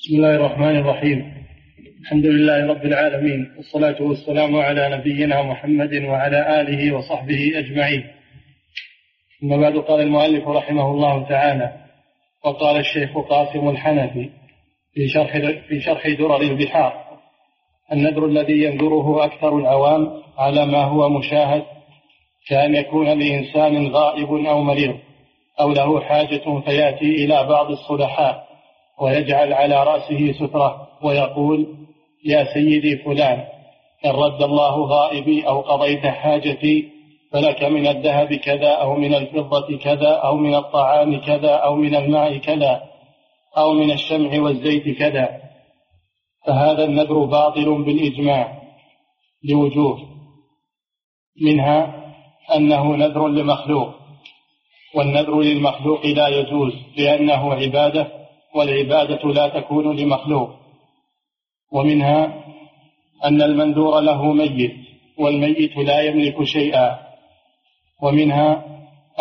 بسم الله الرحمن الرحيم. الحمد لله رب العالمين والصلاة والسلام على نبينا محمد وعلى آله وصحبه أجمعين. ثم بعد قال المؤلف رحمه الله تعالى وقال الشيخ قاسم الحنفي في شرح في شرح درر البحار النذر الذي ينذره أكثر العوام على ما هو مشاهد كأن يكون لإنسان غائب أو مريض أو له حاجة فيأتي إلى بعض الصلحاء. ويجعل على رأسه سترة ويقول يا سيدي فلان إن رد الله غائبي أو قضيت حاجتي فلك من الذهب كذا أو من الفضة كذا أو من الطعام كذا أو من الماء كذا أو من الشمع والزيت كذا. فهذا النذر باطل بالإجماع لوجوه منها أنه نذر لمخلوق والنذر للمخلوق لا يجوز لأنه عبادة والعبادة لا تكون لمخلوق. ومنها أن المنذور له ميت والميت لا يملك شيئا. ومنها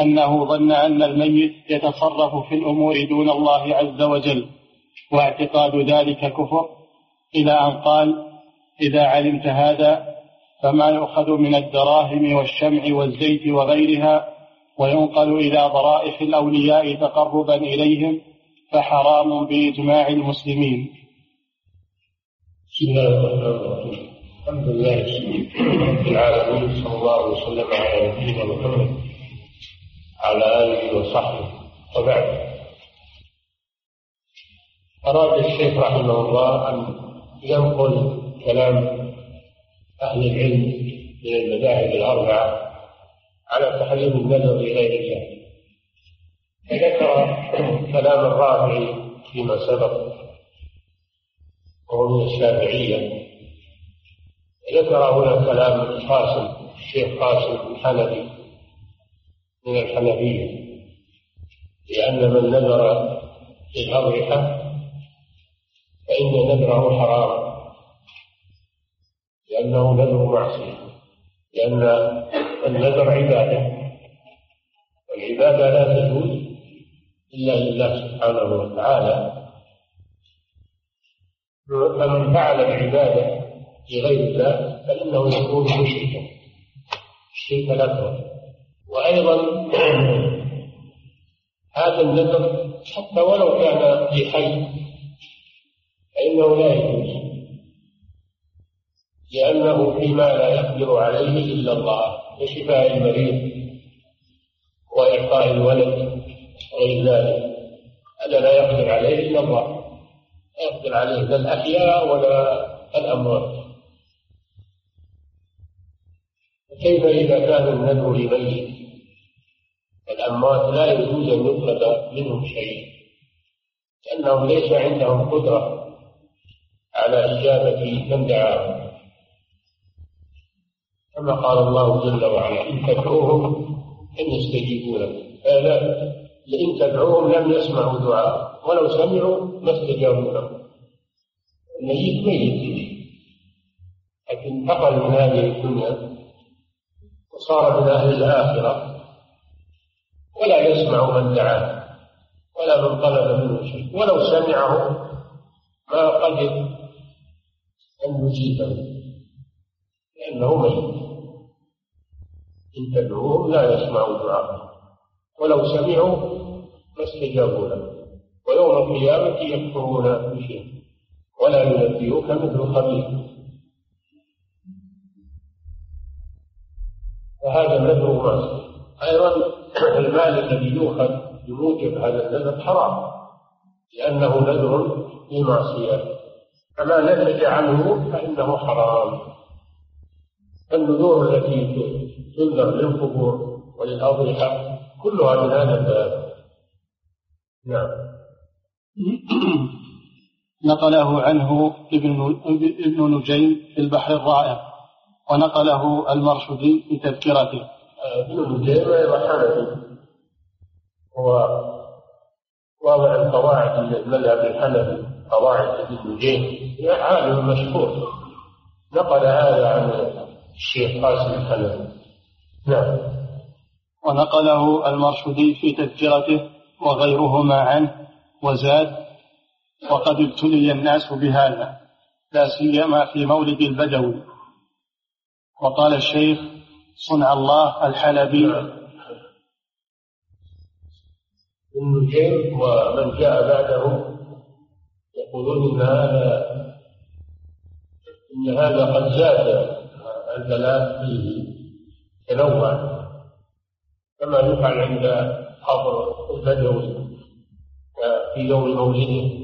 أنه ظن أن الميت يتصرف في الأمور دون الله عز وجل. واعتقاد ذلك كفر إلى أن قال إذا علمت هذا فما يؤخذ من الدراهم والشمع والزيت وغيرها وينقل إلى ضرائح الأولياء تقربا إليهم فحرام بإجماع المسلمين. بسم الله الرحمن الرحيم. الحمد لله رب العالمين صلى الله وسلم على نبينا محمد على آله وصحبه. وبعد. أراد الشيخ رحمه الله أن ينقل كلام أهل العلم من المذاهب الأربعة على تحريم النذر لغير الله فذكر كلام الرافعي فيما سبق وهو من الشافعية. ذكر هنا كلام قاسم الشيخ قاسم الحنفي من الحنفية لأن من نذر للأضرحة فإن نذره حرام لأنه نذر معصية لأن النذر عبادة والعبادة لا تجوز إلا لله سبحانه وتعالى. فمن فعل العبادة لغير الله فإنه يكون مشركا. الشرك الأكبر. وأيضا هذا النذر حتى ولو كان في حي فإنه لا يجوز. لأنه فيما لا يقدر عليه إلا الله كشفاء المريض وإعطاء الولد. وغير ذلك. هذا لا يقدر عليه إلا الله. لا يقدر عليه لا الأحياء ولا الأموات. كيف إذا كان النذر لميت الأموات لا يجوز أن يطلب منهم شيء. لأنهم ليس عندهم قدرة على إجابة من دعاهم. كما قال الله جل وعلا إن تدعوهم لن يستجيبوا لكم. لئن تدعوهم لم يسمعوا دعاء. ولو سمعوا ما استجابوا لهم الميت ميت لكن انتقل من هذه الدنيا وصار من أهل الآخرة. ولا يسمع من دعاه ولا من طلب منه شيء. ولو سمعه ما قدر أن يجيبه. لأنه ميت إن تدعوهم لا يسمعوا دعاءهم ولو سمعوا ما استجابوا له. ويوم القيامة يكفرون بشيء ولا ينبئك مثل خبير. فهذا النذر معصية أيضا المال الذي يؤخذ بموجب هذا النذر حرام لأنه نذر لمعصية فما نتج عنه فإنه حرام. النذور التي تنذر للقبور وللأضرحة كلها من هذا الباب. نعم. نقله عنه ابن ابن نجيم في البحر الرائع ونقله المرشدي في تذكرته. ابن نجيم حنفي هو واضع القواعد المذهب الحنفي قواعد ابن نجيم. عالم مشهور. نقل هذا عن الشيخ قاسم الحنفي. نعم. ونقله المرشدي في تذكرته وغيرهما عنه وزاد وقد ابتلي الناس بهذا لا سيما في مولد البدوي. وقال الشيخ صنع الله الحلبي. ابن نجيم ومن جاء بعده يقولون إن هذا إن هذا قد زاد البلاء فيه تنوع. كما يفعل عند قبر البدوي في يوم مولده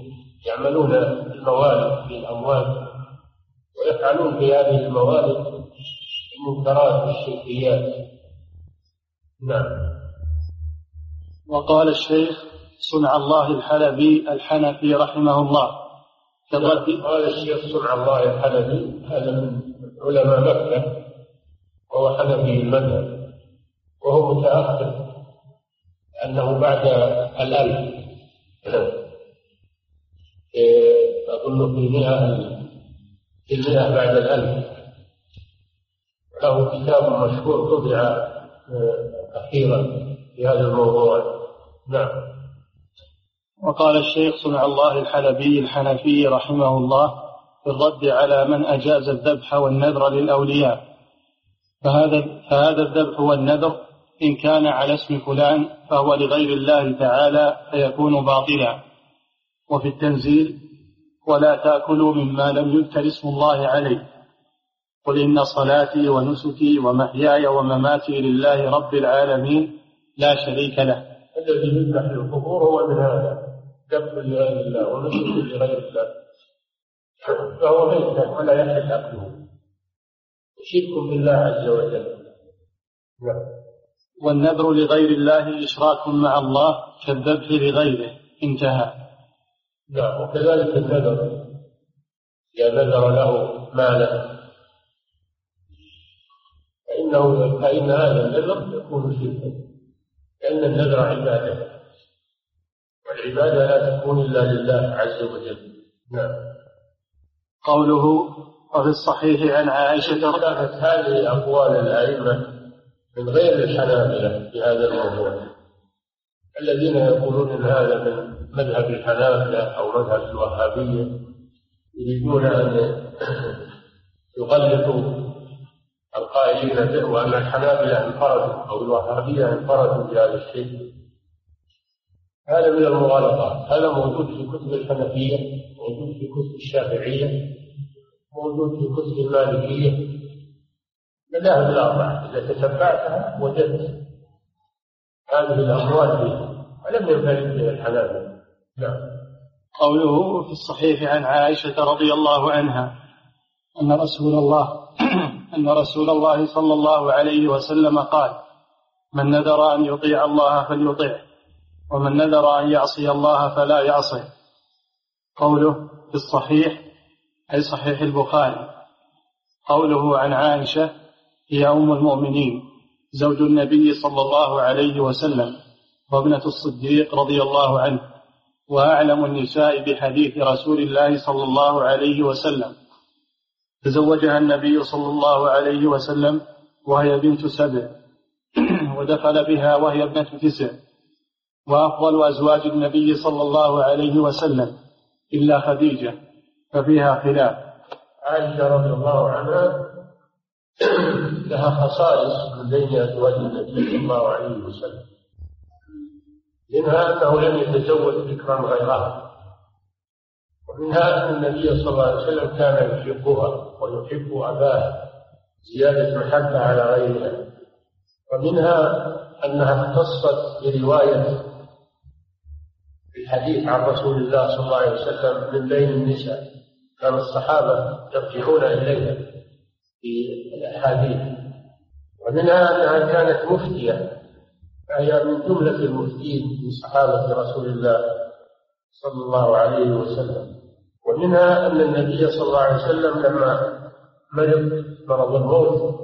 يعملون الموالد للأموات ويفعلون في هذه الموالد المنكرات والشركيات. نعم. وقال الشيخ صنع الله الحلبي الحنفي رحمه الله. كالرد قال الشيخ صنع الله الحلبي هذا من علماء مكة وهو حنفي المذهب. وهو متأخر. أنه بعد الألف. أظن في المئة في المئة بعد الألف. له كتاب مشهور طبع آه، أخيرا في هذا الموضوع. نعم. وقال الشيخ صنع الله الحلبي الحنفي رحمه الله في الرد على من أجاز الذبح والنذر للأولياء. فهذا فهذا الذبح والنذر إن كان على اسم فلان فهو لغير الله تعالى فيكون باطلا. وفي التنزيل ولا تأكلوا مما لم يذكر اسم الله عليه. قل إن صلاتي ونسكي ومحياي ومماتي لله رب العالمين لا شريك له. الذي يذبح للقبور هو من هذا ذبح الله ونسك لغير الله. فهو ميت ولا يحل أكله. شرك بالله عز وجل. نعم. والنذر لغير الله إشراك مع الله كالذبح لغيره. انتهى. نعم وكذلك النذر. إذا نذر له مالا فإنه فإن هذا النذر يكون شركا. لأن النذر عبادة. والعبادة لا تكون إلا لله عز وجل. نعم. قوله وفي الصحيح عن عائشة هذه أقوال الأئمة من غير الحنابلة في هذا الموضوع. الذين يقولون إن هذا من مذهب الحنابلة أو مذهب الوهابية يريدون أن يغلطوا القائلين به وأن الحنابلة انفردوا أو الوهابية انفردوا بهذا الشيء. هذا من المغالطات. هذا موجود في كتب الحنفية موجود في كتب الشافعية موجود في كتب المالكية. المذاهب الأربعة إذا تتبعتها وجدت هذه الأموال فيها. ولم ينفرد بها الحنابلة نعم. قوله في الصحيح عن عائشة رضي الله عنها أن رسول الله أن رسول الله صلى الله عليه وسلم قال من نذر أن يطيع الله فليطيعه ومن نذر أن يعصي الله فلا يعصه قوله في الصحيح أي صحيح البخاري. قوله عن عائشة هي أم المؤمنين زوج النبي صلى الله عليه وسلم وابنة الصديق رضي الله عنه وأعلم النساء بحديث رسول الله صلى الله عليه وسلم. تزوجها النبي صلى الله عليه وسلم وهي بنت سبع ودخل بها وهي ابنة تسع. وأفضل أزواج النبي صلى الله عليه وسلم إلا خديجة ففيها خلاف. عائشة رضي الله عنها لها خصائص من بين أزواج النبي صلى الله عليه وسلم. منها أنه لم يتزوج ذكرا غيرها. ومنها أن النبي صلى الله عليه وسلم كان يحبها ويحب أباها زيادة محبة على غيرها. ومنها أنها اختصت برواية الحديث عن رسول الله صلى الله عليه وسلم من بين النساء. كان الصحابة يرجعون إليها. في الأحاديث. ومنها أنها كانت مفتية فهي من جملة المفتين من صحابة رسول الله صلى الله عليه وسلم. ومنها أن النبي صلى الله عليه وسلم لما مرض مرض الموت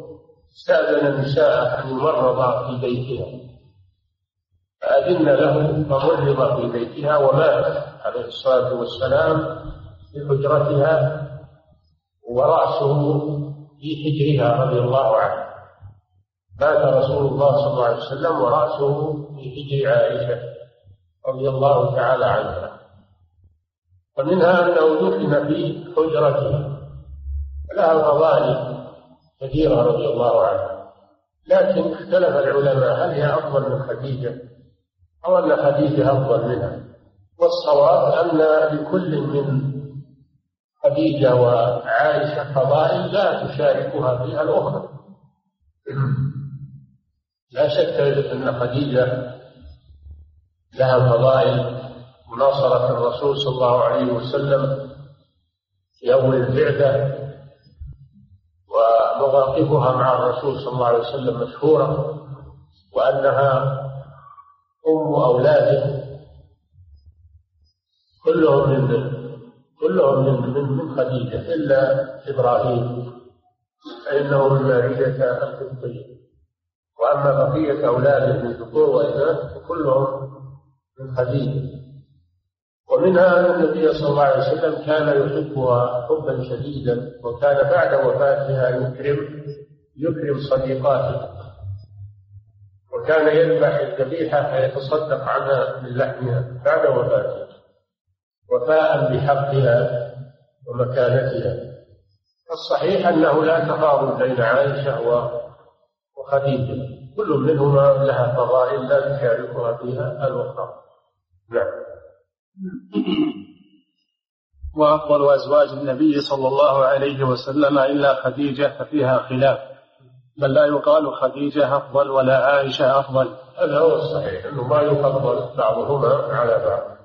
استأذن النساء أن يمرض في بيتها. فأذن له فمرض في بيتها ومات عليه الصلاة والسلام في حجرتها ورأسه في حجرها رضي الله عنه. مات رسول الله صلى الله عليه وسلم ورأسه في حجر عائشة رضي الله تعالى عنها. ومنها أنه دفن في حجرته لها فضائل كثيرة رضي الله عنها. لكن اختلف العلماء هل هي أفضل من خديجة أو أن خديجة أفضل منها. والصواب أن لكل من خديجة وعائشة فضائل لا تشاركها فيها الأخرى. لا شك أن خديجة لها فضائل مناصرة الرسول صلى الله عليه وسلم في أول البعثة ومواقفها مع الرسول صلى الله عليه وسلم مشهورة وأنها أم أولاده كلهم من كلهم من من من خديجة إلا إبراهيم. فإنه من مارية القبطية. وأما بقية أولاده من ذكور وإناث فكلهم من خديجة ومنها أن النبي صلى الله عليه وسلم كان يحبها حبا شديدا وكان بعد وفاتها يكرم يكرم صديقاته. وكان يذبح الذبيحة فيتصدق عنها من لحمها بعد وفاتها وفاء بحقها ومكانتها. الصحيح أنه لا تفاضل بين عائشة وخديجة. كل منهما لها فضائل لا تشاركها فيها الأخرى. نعم. وأفضل أزواج النبي صلى الله عليه وسلم إلا خديجة ففيها خلاف. بل لا يقال خديجة أفضل ولا عائشة أفضل. هذا هو الصحيح أنه ما يفضل بعضهما على بعض.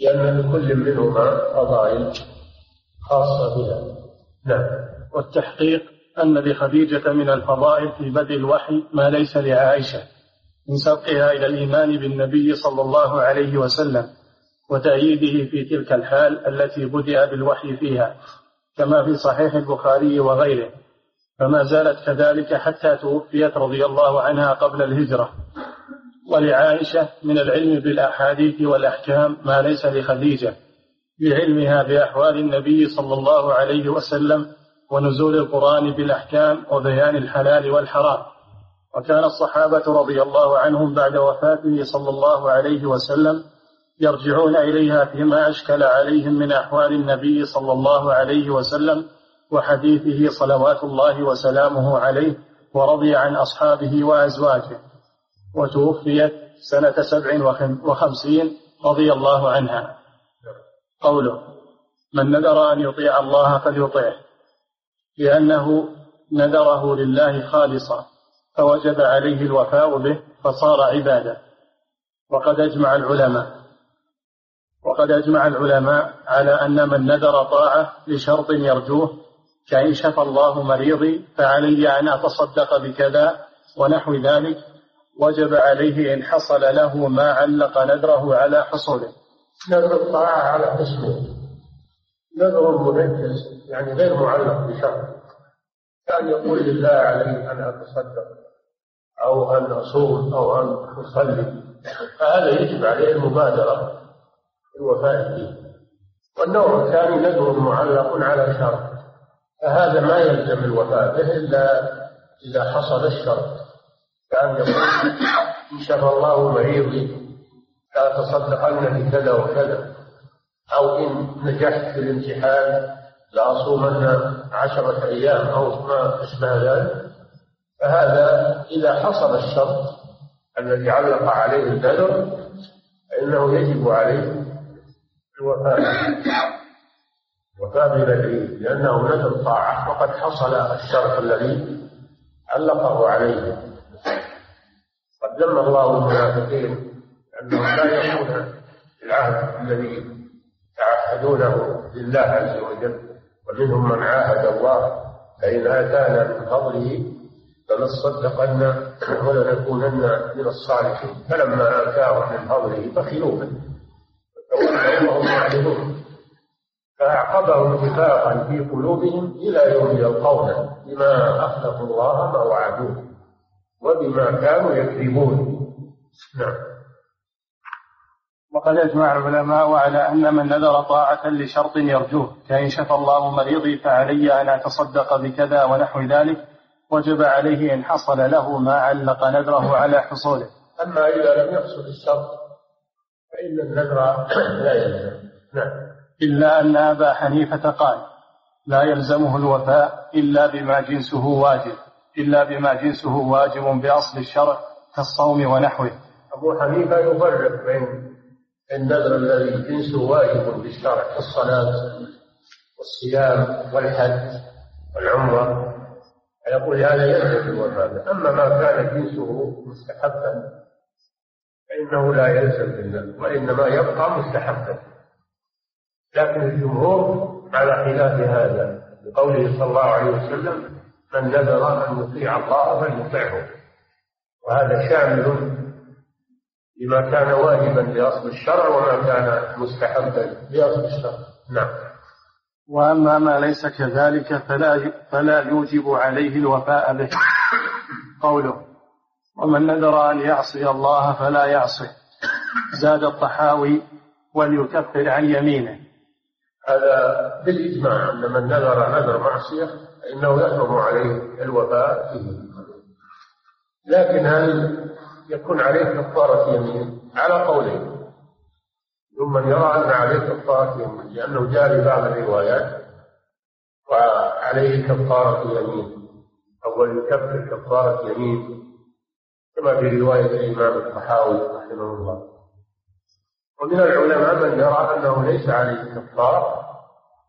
لأن لكل منهما فضائل خاصة بها. نعم. والتحقيق أن لخديجة من الفضائل في بدء الوحي ما ليس لعائشة من سبقها إلى الإيمان بالنبي صلى الله عليه وسلم وتأييده في تلك الحال التي بدأ بالوحي فيها كما في صحيح البخاري وغيره. فما زالت كذلك حتى توفيت رضي الله عنها قبل الهجرة. ولعائشة من العلم بالأحاديث والأحكام ما ليس لخديجة لعلمها بأحوال النبي صلى الله عليه وسلم ونزول القرآن بالأحكام وبيان الحلال والحرام. وكان الصحابة رضي الله عنهم بعد وفاته صلى الله عليه وسلم يرجعون إليها فيما أشكل عليهم من أحوال النبي صلى الله عليه وسلم وحديثه صلوات الله وسلامه عليه ورضي عن أصحابه وأزواجه. وتوفيت سنة سبع وخمسين رضي الله عنها. قوله من نذر أن يطيع الله فليطيعه لأنه نذره لله خالصا فوجب عليه الوفاء به فصار عبادة. وقد أجمع العلماء وقد أجمع العلماء على أن من نذر طاعة لشرط يرجوه كأن شفى الله مريضي فعلي أن أتصدق بكذا ونحو ذلك وجب عليه إن حصل له ما علق نذره على حصوله. نذر الطاعة على قسمه نذر منجز يعني غير معلق بشرط كان يقول لله علي أن أتصدق أو أن أصوم أو أن أصلي. فهذا يجب عليه المبادرة الوفاء به والنوع الثاني نذر معلق على شرط فهذا ما يلزم الوفاء به إلا إذا حصل الشرط كان يقول إن شفى الله مريضي لأتصدقن بكذا وكذا. أو إن نجحت في الامتحان لأصومن عشرة أيام أو ما أشبه ذلك. فهذا إذا حصل الشرط الذي علق عليه النذر فإنه يجب عليه الوفاء الوفاء بنذره لأنه نذر طاعة وقد حصل الشرط الذي علقه عليه. ذم الله المنافقين أنهم لا يكون العهد الذي يعهدونه لله عز وجل. ومنهم من عاهد الله فإن آتانا من فضله لنصدقن ولنكونن من الصالحين. فلما آتاهم من فضله بخلوا وتولوا وهم يعلمون فأعقبهم نفاقا في قلوبهم إلى يوم يلقونه بما أخلفوا الله ما وعدوه. وبما كانوا يكذبون. نعم. وقد أجمع العلماء على أن من نذر طاعة لشرط يرجوه كأن شفى الله مريضي فعلي أن أتصدق بكذا ونحو ذلك وجب عليه إن حصل له ما علق نذره على حصوله. أما إذا لم يحصل الشرط فإن النذر لا يلزم. نعم. إلا أن أبا حنيفة قال لا يلزمه الوفاء إلا بما جنسه واجب. إلا بما جنسه واجب بأصل الشرع كالصوم ونحوه. أبو حنيفة يفرق بين النذر الذي جنسه واجب بالشرع كالصلاة والصيام والحج والعمرة. يقول هذا يلزم الوفاء أما ما كان جنسه مستحبا فإنه لا يلزم بالنذر وإنما يبقى مستحبا. لكن الجمهور على خلاف هذا بقوله صلى الله عليه وسلم من نذر أن يطيع الله فليطعه وهذا شامل لما كان واجبا بأصل الشرع وما كان مستحبا بأصل الشرع. نعم. وأما ما ليس كذلك فلا فلا يوجب عليه الوفاء به. قوله ومن نذر أن يعصي الله فلا يعصه زاد الطحاوي وليكفر عن يمينه هذا بالإجماع أن من نذر نذر معصية فإنه يحرم عليه الوفاء به لكن هل يكون عليه كفارة يمين؟ على قولين. ثم يرى أن عليه كفارة يمين لأنه جاء ببعض الروايات وعليه كفارة يمين. أول يكفر كفارة يمين كما في رواية الإمام الطحاوي رحمه الله. ومن العلماء من يرى أنه ليس عليه كفارة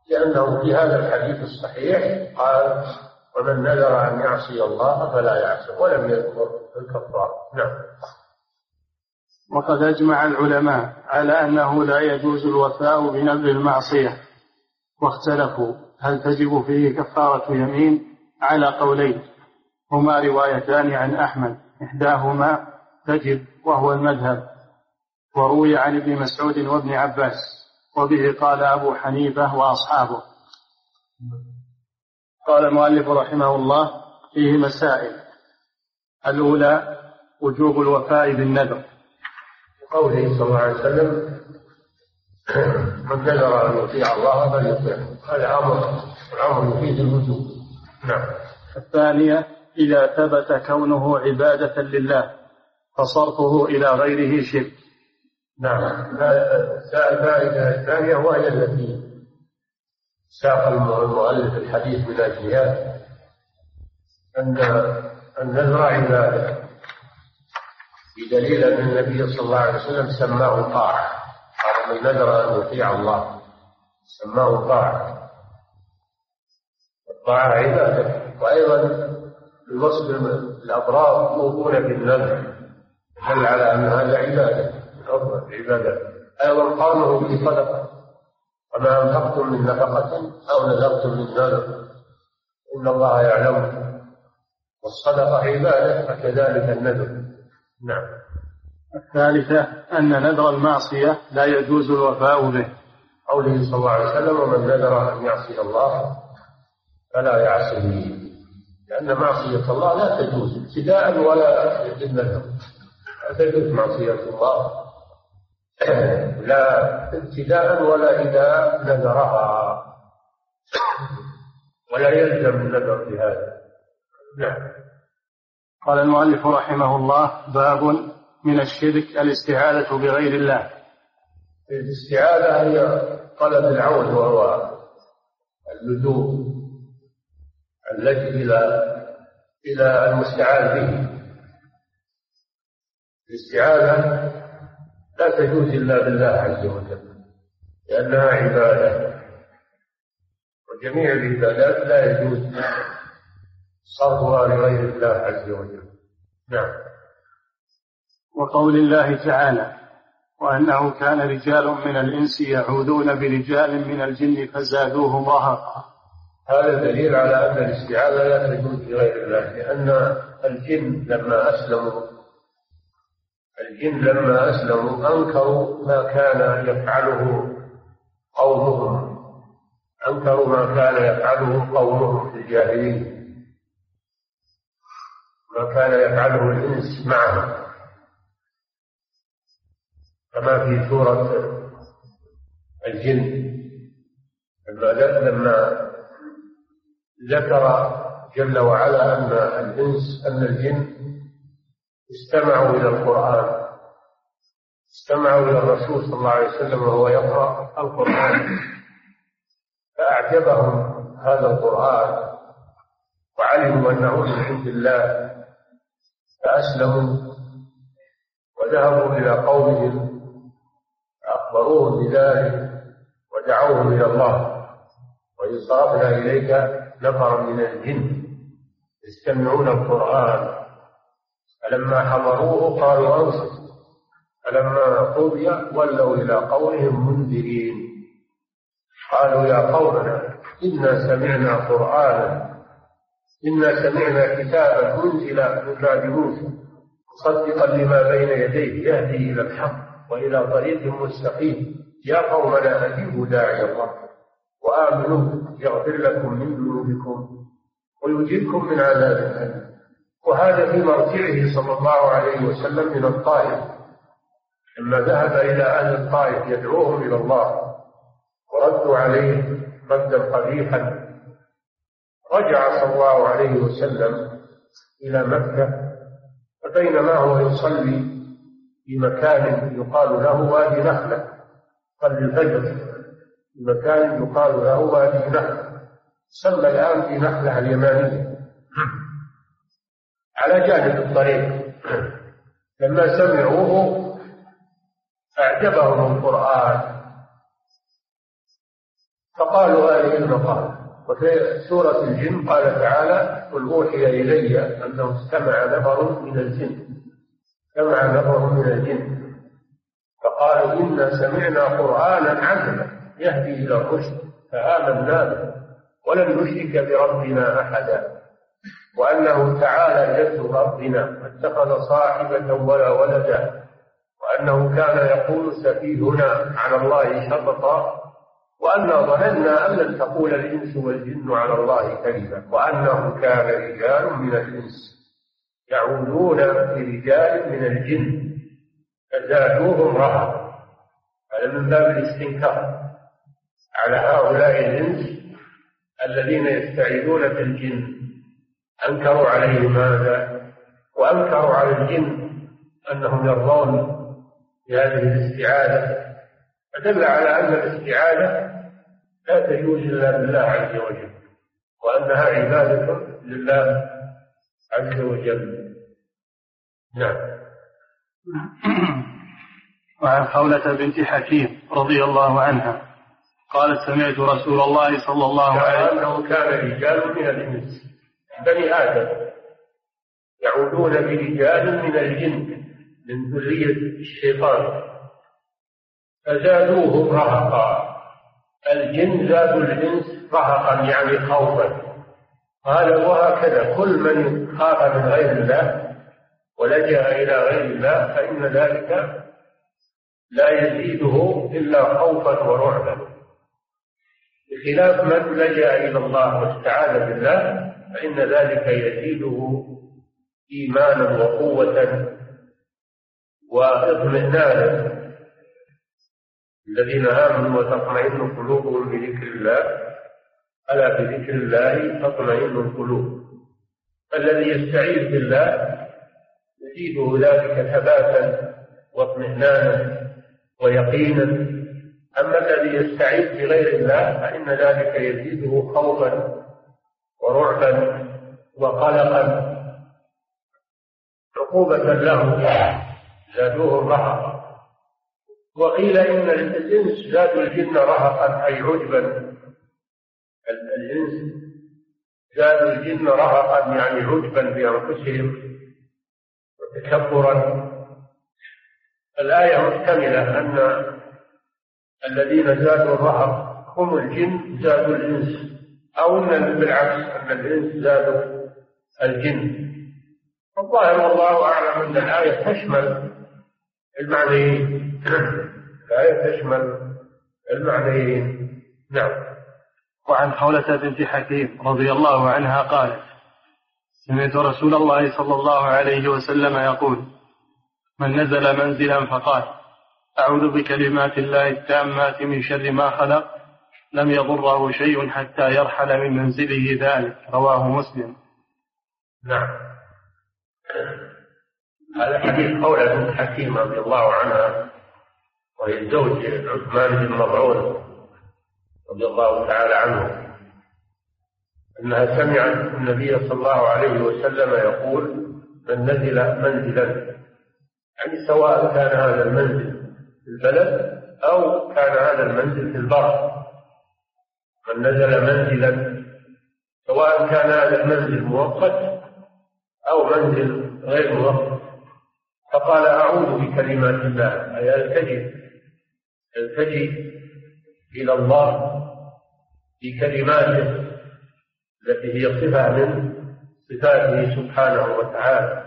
لأنه في هذا الحديث الصحيح قال ومن نذر أن يعصي الله فلا يعصي ولم يذكر الكفارة نعم. وقد أجمع العلماء على أنه لا يجوز الوفاء بنذر المعصية واختلفوا هل تجب فيه كفارة يمين؟ على قولين هما روايتان عن أحمد إحداهما تجب وهو المذهب. وروي عن ابن مسعود وابن عباس. وبه قال أبو حنيفة وأصحابه. قال المؤلف رحمه الله فيه مسائل. الأولى وجوب الوفاء بالنذر. قوله صلى الله عليه وسلم من نذر أن يطيع الله فليطيعه. هذا أمر الأمر يفيد الوجوب. نعم. الثانية إذا ثبت كونه عبادة لله فصرفه إلى غيره شرك. نعم. الفائدة الثانية وهي التي ساق المؤلف الحديث من أجلها أن النذر عبادة بدليل أن النبي صلى الله عليه وسلم سماه طاعة قال من نذر أن يطيع الله. سماه طاعة الطاعة عبادة. وأيضا الوصف الأبرار يوفون بالنذر. دل على أن هذا عبادة. العبادات أيضا قوله في صدقة. وما أنفقتم من نفقة أو نذرتم من نذر. إن الله يعلم. والصدقة عبادة فكذلك النذر. نعم. الثالثة أن نذر المعصية لا يجوز الوفاء به. قوله صلى الله عليه وسلم ومن نذر أن يعصي الله فلا يعصيه لأن معصية الله لا تجوز ابتداء ولا بالنذر. لا تجوز معصية الله. لا ابتداء ولا إذا نذرها. ولا يلزم النذر في هذا. نعم. قال المؤلف رحمه الله باب من الشرك الاستعاذة بغير الله. الاستعاذة هي طلب العون وهو اللجوء اللجوء إلى إلى المستعاذ به. الاستعاذة لا تجوز إلا بالله عز وجل لأنها عبادة. وجميع العبادات لا يجوز صرفها لغير الله عز وجل. نعم. وقول الله تعالى وأنه كان رجال من الإنس يعوذون برجال من الجن فزادوهم رهقا هذا دليل على أن الاستعاذة لا تجوز لغير الله لأن الجن لما أسلموا الجن لما أسلموا أنكروا ما كان يفعله قومهم. أنكروا ما كان يفعله قومهم في الجاهلية. ما كان يفعله الإنس معهم. كما في سورة الجن. لما لما ذكر جل وعلا أن الإنس أن الجن استمعوا إلى القرآن. استمعوا إلى الرسول صلى الله عليه وسلم وهو يقرأ القرآن. فأعجبهم هذا القرآن وعلموا أنه من عند الله. فأسلموا وذهبوا إلى قومهم. فأخبروهم بذلك ودعوهم إلى الله. وإن صرفنا إليك نفرا من الجن. يستمعون القرآن. فلما حضروه قالوا أنصت. فلما قضي ولوا إلى قومهم منذرين. قالوا يا قومنا إنا سمعنا قرآنا. إنا سمعنا كتابا أنزل من بعد موسى. مصدقا لما بين يديه يهدي إلى الحق وإلى طريق مستقيم. يا قومنا أجيبوا داعي الله وآمنوا يغفر لكم من ذنوبكم. ويجيبكم من عذاب أليم وهذا في مرجعه صلى الله عليه وسلم من الطائف. لما ذهب إلى أهل الطائف يدعوهم إلى الله وردوا عليه ردا قبيحا. رجع صلى الله عليه وسلم إلى مكة فبينما هو يصلي في مكان يقال له وادي نخلة صلي الفجر. في مكان يقال له وادي نخلة. سمى الآن في نخلة اليمانية. على جانب الطريق. لما سمعوه أعجبهم القرآن. فقالوا هذه المقال. وفي سورة الجن قال تعالى قل أوحي إلي أنه استمع نفر من الجن. استمع نفر من الجن. فقالوا إنا سمعنا قرآنا عجبا يهدي إلى الرشد فآمنا به ولن نشرك بربنا أحدا. وأنه تعالى جد ربنا اتخذ صاحبة ولا ولدا وأنه كان يقول سفيهنا على الله شططا وأنا ظننا أن لن تقول الإنس والجن على الله كذبا وأنه كان رجال من الإنس يعودون برجال من الجن فزادوهم رهقا هذا من باب الاستنكار على هؤلاء الإنس الذين يستعيذون بالجن أنكروا عليهم هذا وأنكروا على الجن أنهم يرضون بهذه الاستعاذة. فدل على أن الاستعاذة لا تجوز إلا بالله عز وجل وأنها عبادة لله عز وجل. نعم. وعن خولة بنت حكيم رضي الله عنها قالت سمعت رسول الله صلى الله عليه وسلم أنه كان رجال من الإنس. بني آدم يعودون برجال من الجن من ذرية الشيطان فزادوهم رهقا. الجن زادوا الإنس رهقا يعني خوفا. قال وهكذا كل من خاف من غير الله ولجأ إلى غير الله فإن ذلك لا يزيده إلا خوفا ورعبا. بخلاف من لجأ إلى الله واستعاذ بالله فإن ذلك يزيده إيمانا وقوة واطمئنانا. الذين آمنوا وتطمئن قلوبهم بذكر الله ألا بذكر الله تطمئن القلوب. الذي يستعيذ بالله يزيده ذلك ثباتا واطمئنانا ويقينا. أما الذي يستعيذ بغير الله فإن ذلك يزيده خوفا ورعبا وقلقا. عقوبة له زادوه الرهق. وقيل إن الإنس زادوا الجن رهقا أي عجبا. الإنس زادوا الجن رهقا يعني عجبا بأنفسهم وتكبرا. الآية محتملة أن الذين زادوا الرهق هم الجن زادوا الإنس. أو أن بالعكس أن الإنس زادوا الجن. الظاهر والله أعلم أن الآية تشمل المعنيين الآية تشمل المعنيين. نعم. وعن حولة بنت حكيم رضي الله عنها قالت سمعت رسول الله صلى الله عليه وسلم يقول من نزل منزلا فقال أعوذ بكلمات الله التامات من شر ما خلق لم يضره شيء حتى يرحل من منزله ذلك. رواه مسلم. نعم. هذا حديث قولة بنت حكيم رضي الله عنها وهي زوج عثمان بن مضعون رضي الله تعالى عنه أنها سمعت النبي صلى الله عليه وسلم يقول من نزل منزلا. يعني سواء كان هذا المنزل في البلد أو كان هذا المنزل في البر. من نزل منزلا سواء كان هذا المنزل مؤقت أو منزل غير مؤقت فقال أعوذ بكلمات الله. أي ألتجئ ألتجئ إلى الله بكلماته التي هي صفة من صفاته سبحانه وتعالى؟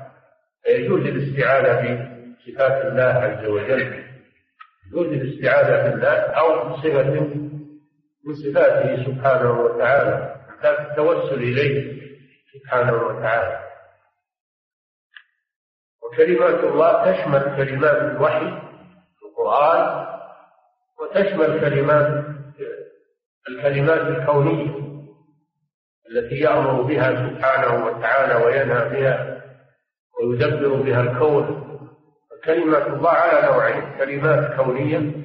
فيجوز الاستعاذة بصفات الله عز وجل. يجوز الاستعاذة بالله أو بصفة من صفاته سبحانه وتعالى باب التوسل إليه سبحانه وتعالى. وكلمات الله تشمل كلمات الوحي القرآن وتشمل كلمات الكلمات الكونية التي يأمر بها سبحانه وتعالى وينهى بها ويدبر بها الكون. كلمات الله على نوعين كلمات كونية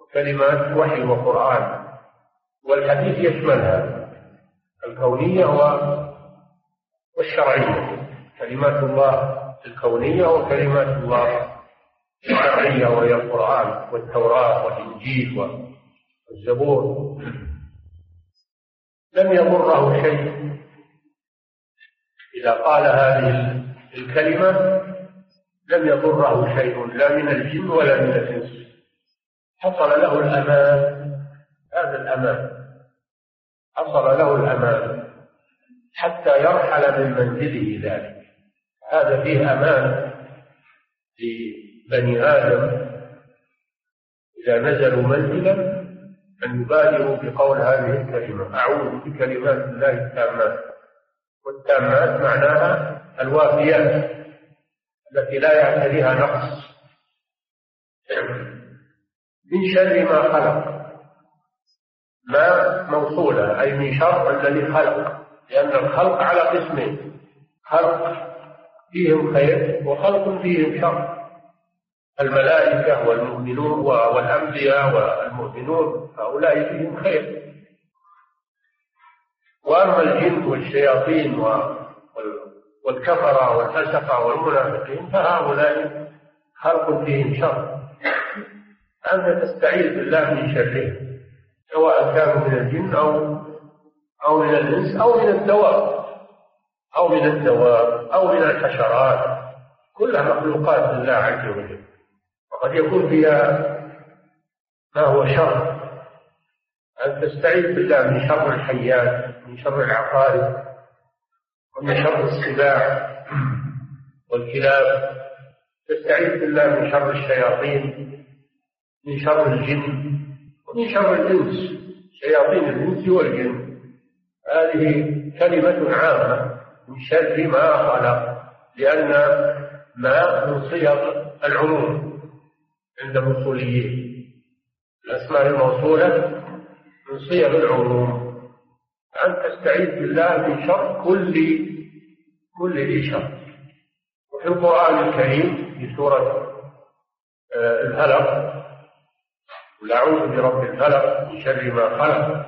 وكلمات وحي وقرآن. والحديث يشملها الكونية والشرعية. كلمات الله الكونية وكلمات الله الشرعية وهي القرآن والتوراة والإنجيل والزبور. لم يضره شيء إذا قال هذه الكلمة لم يضره شيء لا من الجن ولا من الإنس. حصل له الأمان. هذا الأمان. حصل له الأمان حتى يرحل من منزله ذلك. هذا فيه أمان لبني آدم إذا نزلوا منزلا أن يبادروا بقول هذه الكلمة. أعوذ بكلمات الله التامات والتامات معناها الوافيات التي لا يعتريها نقص. من شر ما خلق. ما موصولة أي من شر الذي خلق. لأن الخلق على قسمين خلق فيهم خير وخلق فيهم شر. الملائكة والمؤمنون والأنبياء والمؤمنون هؤلاء فيهم خير. وأما الجن والشياطين والكفرة والفسقة والمنافقين فهؤلاء خلق فيهم شر. أنت تستعيذ بالله من شرهم. سواء كانوا من الجن أو أو من الإنس أو من الدواب أو من الدواب أو من الحشرات. كلها مخلوقات لله عز وجل. وقد يكون فيها ما هو شر. أن تستعيذ بالله من شر الحيات من شر العقارب ومن شر السباع والكلاب. تستعيذ بالله من شر الشياطين من شر الجن. ومن شر الإنس شياطين الإنس والجن. هذه كلمة عامة من شر ما خلق لأن ما من صيغ العموم عند الأصوليين الأسماء الموصولة من صيغ العموم. أن تستعيذ بالله من شر كل كل ذي شر. وفي القرآن الكريم في سورة آه، الهلق قل أعوذ برب الفلق من شر ما خلق.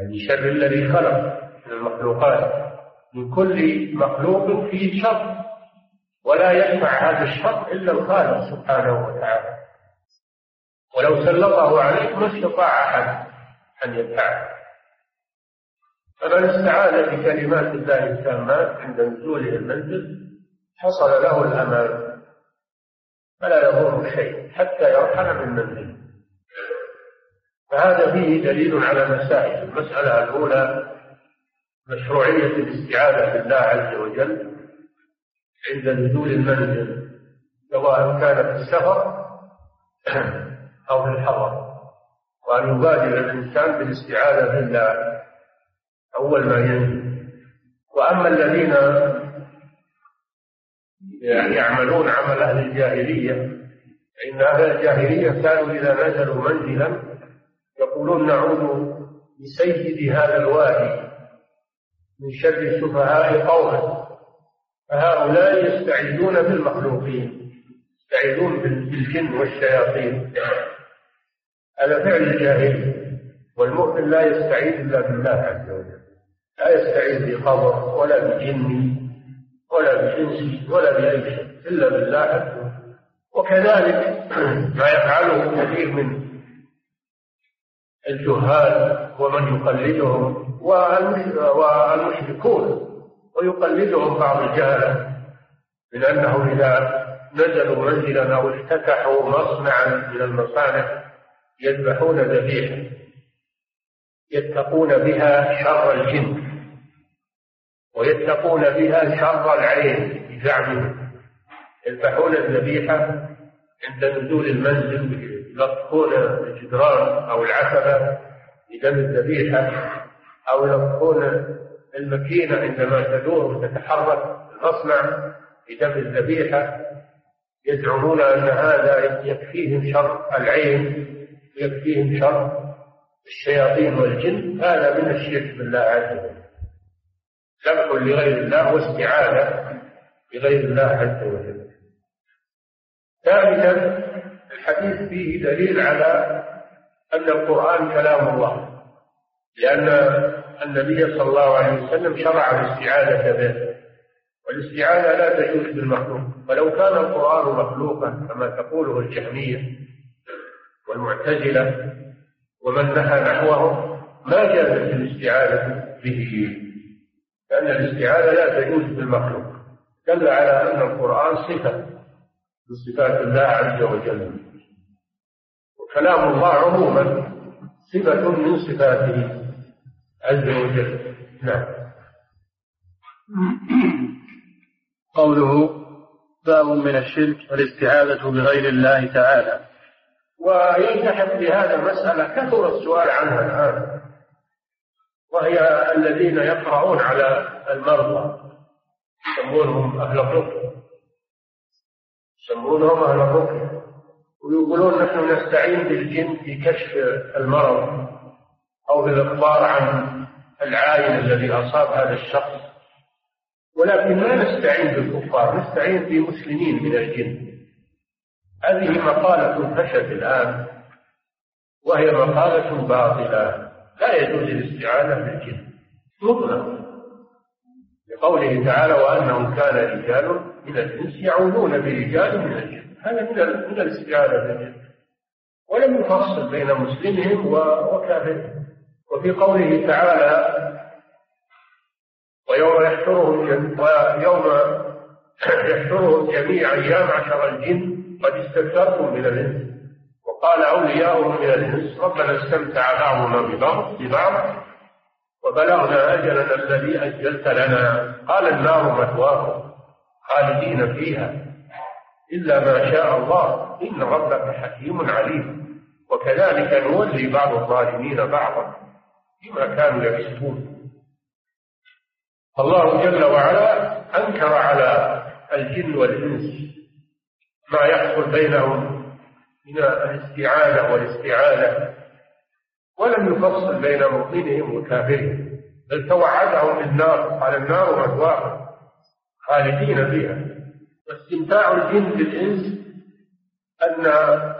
من شر الذي خلق من المخلوقات. من كل مخلوق فيه شر. ولا يدفع هذا الشر إلا الخالق سبحانه وتعالى. ولو سلطه عليك ما استطاع أحد أن يدفعه. فمن استعاذ بكلمات الله التامات عند نزوله المنزل حصل له الأمان. فلا يضر شيء حتى يرحل من منزله فهذا فيه دليل على مسائل. المسألة الأولى مشروعية الاستعاذة بالله عز وجل عند نزول المنزل سواء كان في السفر أو في الحضر. وأن يبادر الإنسان بالاستعاذة بالله أول ما ينزل. وأما الذين يعملون عمل أهل الجاهلية. فإن أهل الجاهلية كانوا إذا نزلوا منزلا يقولون نعوذ بسيد هذا الوادي من شر سفهاء قومه فهؤلاء يستعيذون بالمخلوقين يستعيذون بالجن والشياطين. هذا فعل الجاهل والمؤمن لا يستعيذ إلا بالله عز وجل. لا يستعيذ بقبر ولا بجن. ولا بإنس ولا بأي شيء إلا بالله وجل وكذلك ما يفعله كثير من الجهال ومن يقلدهم والمشركون ويقلدهم بعض الجهلة من أنه إذا نزلوا منزلا أو افتتحوا مصنعا من المصانع يذبحون ذبيحة يتقون بها شر الجن. ويتقون بها شر العين بزعمهم يذبحون الذبيحة عند نزول المنزل يلطخون الجدران أو العتبة بدم الذبيحة أو يلطخون الماكينة عندما تدور وتتحرك المصنع بدم الذبيحة. يزعمون أن هذا يكفيهم شر العين ويكفيهم شر الشياطين والجن. هذا من الشرك بالله عز وجل. ذبح لغير الله واستعاذة بغير الله عز وجل. ثالثا الحديث فيه دليل على أن القرآن كلام الله لأن النبي صلى الله عليه وسلم شرع الاستعاذة به. والاستعاذة لا تجوز بالمخلوق ولو كان القرآن مخلوقا كما تقوله الجهمية والمعتزلة ومن نهى نحوهم ما جازت الاستعاذة به. لأن الاستعاذة لا تجوز بالمخلوق. دل على أن القرآن صفة من صفات الله عز وجل. وكلام الله عموما صفة من صفاته عز وجل. نعم. قوله باب من الشرك والاستعاذة بغير الله تعالى. ويلتحق بهذا مسألة كثر السؤال عنها الآن. وهي الذين يقرؤون على المرضى. يسمونهم أهل الرقية. يسمونهم أهل الرقية. ويقولون نحن نستعين بالجن في كشف المرض أو بالإخبار عن العائن الذي أصاب هذا الشخص. ولكن ما نستعين بالكفار نستعين بمسلمين من الجن. هذه مقالة فشت الآن وهي مقالة باطلة. لا يجوز الاستعانة بالجن. مطلقا لقوله تعالى وأنه كان رجال من الإنس يعودون برجال من الجن. هذا من من الاستعانة بالجن. ولم يفصل بين مسلمهم وكافرهم. وفي قوله تعالى ويوم يحشرهم ويوم يحشرهم جميعا يا معشر الجن قد استكثرتم من الإنس. وقال أولياؤهم من الانس ربنا استمتع بعضنا ببعض ببعض وبلغنا أجلنا الذي أجلت لنا. قال النار مثواكم خالدين فيها إلا ما شاء الله. إن ربك حكيم عليم. وكذلك نولي بعض الظالمين بعضا بما كانوا يكسبون. الله جل وعلا أنكر على الجن والإنس ما يحصل بينهم من الاستعانة والاستعانة. ولم يفصل بين مؤمنهم وكافرهم بل توعدهم بالنار قال النار مثواهم خالدين فيها. واستمتاع الجن بالإنس أن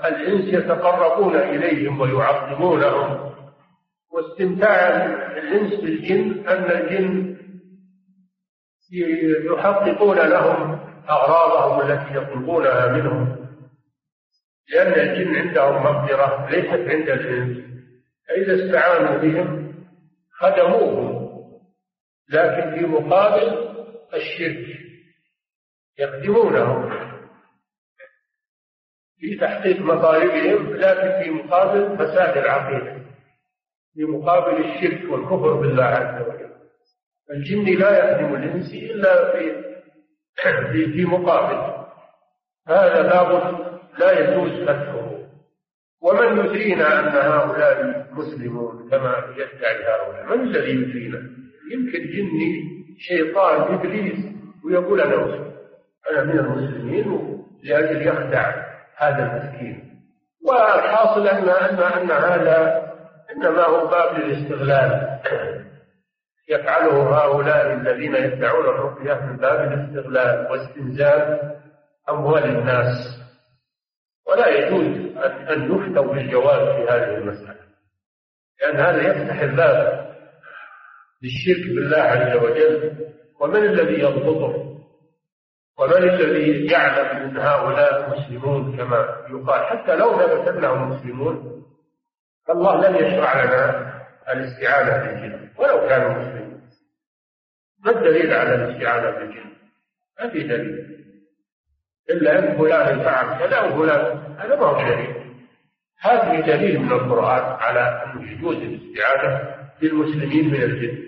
الإنس يتقربون إليهم ويعظمونهم. واستمتاع الإنس بالجن أن الجن يحققون لهم أغراضهم التي يطلبونها منهم. لأن الجن عندهم مغفرة ليست عند الإنس. فإذا استعانوا بهم خدموهم. لكن في مقابل الشرك. يخدمونهم. في تحقيق مطالبهم لكن في مقابل فساد العقيده في مقابل الشرك والكفر بالله عز وجل. الجن لا يخدم الإنس إلا في في, مقابل. هذا باب لا يجوز فتحه. ومن يدرينا أن هؤلاء مسلمون كما يدعي هؤلاء؟ من الذي يدرينا يمكن جني شيطان إبليس ويقول أنا مسلم. أنا من المسلمين لأجل يخدع هذا المسكين. والحاصل أن أن أن هذا إنما هو باب للاستغلال. يفعله هؤلاء الذين يدعون الرقية من باب الاستغلال واستنزاف أموال الناس. ولا يجوز أن يفتوا بالجواز في هذه المسألة. لأن هذا يفتح الباب للشرك بالله عز وجل. ومن الذي يضبطه؟ ومن الذي يعلم أن هؤلاء مسلمون كما يقال؟ حتى لو ثبت أنهم مسلمون فالله لم يشرع لنا الاستعانة بالجن ولو كانوا مسلمين. ما الدليل على الاستعانة بالجن؟ ما في دليل. إلا أن فلان فعل كذا وفلان. هذا ما هو دليل. هذه دليل من القرآن على أن يجوز الاستعانة بالمسلمين من الجن.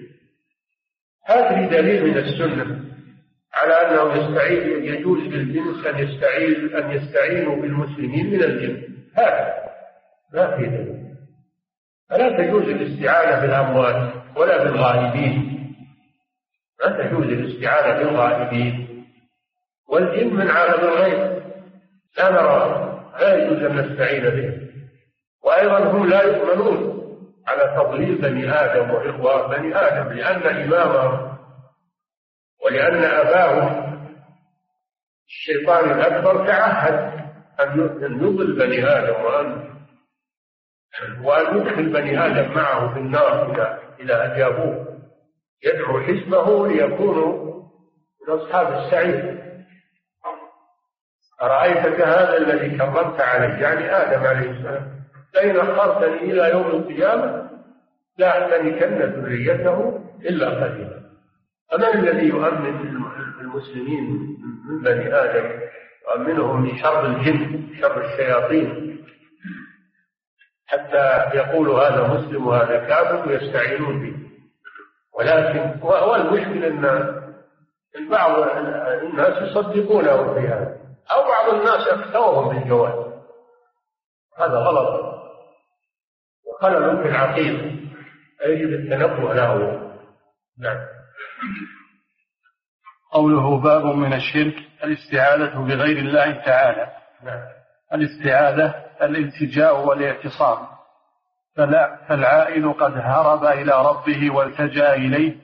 هذه دليل من السنة على أنه يستعين يجوز للجنس أن يستعين أن يستعينوا بالمسلمين من الجن. هذا ما في دليل. فلا تجوز الاستعانة بالأموات ولا بالغائبين لا تجوز الاستعانة بالغائبين والجن من عالم الغيب. لا نرى لا يجوز أن نستعين بهم. وأيضا هم لا يؤمنون على تضليل بني آدم وإغواء بني آدم لأن إمامهم ولأن أباهم الشيطان الأكبر تعهد أن يضل بني آدم وأن وأن يدخل بني آدم معه في النار إذا إذا أجابوه يدعو حزبه ليكونوا من أصحاب السعير. أرأيتك هذا الذي كرمت عليه يعني آدم عليه السلام. لئن أخرتني إلى يوم القيامة لأحتنكن ذريته إلا قليلا. فمن الذي يؤمن المسلمين من بني آدم يؤمنهم من شر الجن شر الشياطين. حتى يقولوا هذا مسلم وهذا كافر ويستعينون به. ولكن والمشكل أن بعض الناس يصدقونه في هذا. أو بعض الناس افتوهم بالجواز هذا غلط. وخلل في العقيده يجب التنبه له. نعم. قوله باب من الشرك الاستعاذة بغير الله تعالى. نعم. الاستعاذة الالتجاء والاعتصام. فالعائد قد هرب إلى ربه والتجأ إليه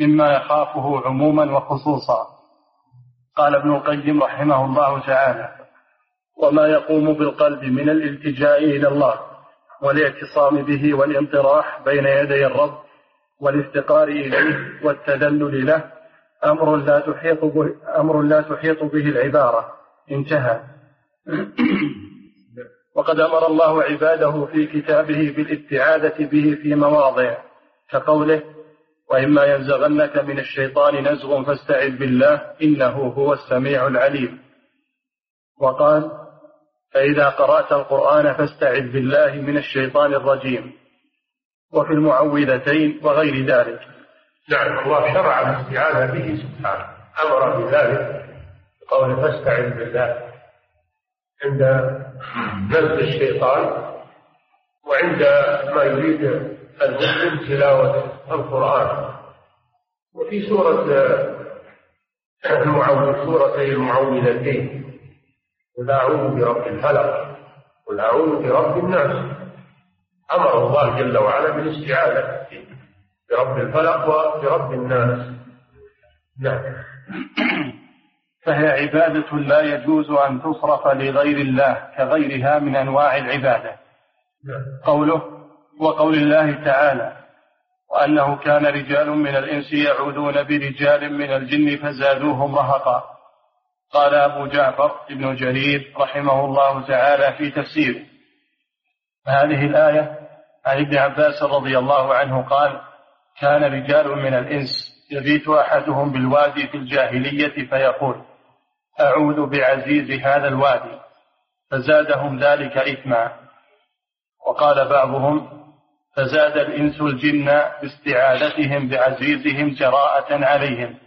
مما يخافه عموما وخصوصا. قال ابن القيم رحمه الله تعالى وما يقوم بالقلب من الالتجاء إلى الله والاعتصام به والانطراح بين يدي الرب والافتقار إليه والتذلل له أمر لا تحيط به أمر لا تحيط به العبارة. انتهى. وقد أمر الله عباده في كتابه بالاستعاذة به في مواضع كقوله وإما ينزغنك من الشيطان نزغ فاستعذ بالله إنه هو السميع العليم. وقال فإذا قرأت القرآن فاستعذ بالله من الشيطان الرجيم. وفي المعوذتين وغير ذلك. نعم الله شرع الاستعاذة به سبحانه. أمر بذلك قول فاستعذ بالله. عند نزل الشيطان وعند ما يريد المسلم تلاوة القرآن. وفي سورة المعوذ سورتي المعوذتين. قل أعوذ برب الفلق قل أعوذ برب الناس. أمر الله جل وعلا بالاستعاذة برب الفلق وبرب الناس. نعم. فهي عبادة لا يجوز أن تصرف لغير الله كغيرها من أنواع العبادة. نعم. قوله وقول الله تعالى وأنه كان رجال من الإنس يعوذون برجال من الجن فزادوهم رهقا. قال أبو جعفر ابن جرير رحمه الله تعالى في تفسيره هذه الآية عن ابن عباس رضي الله عنه قال كان رجال من الإنس يبيت أحدهم بالوادي في الجاهلية فيقول أعوذ بعزيز هذا الوادي. فزادهم ذلك إثما. وقال بعضهم فزاد الإنس الجن باستعاذتهم بعزيزهم جراءة عليهم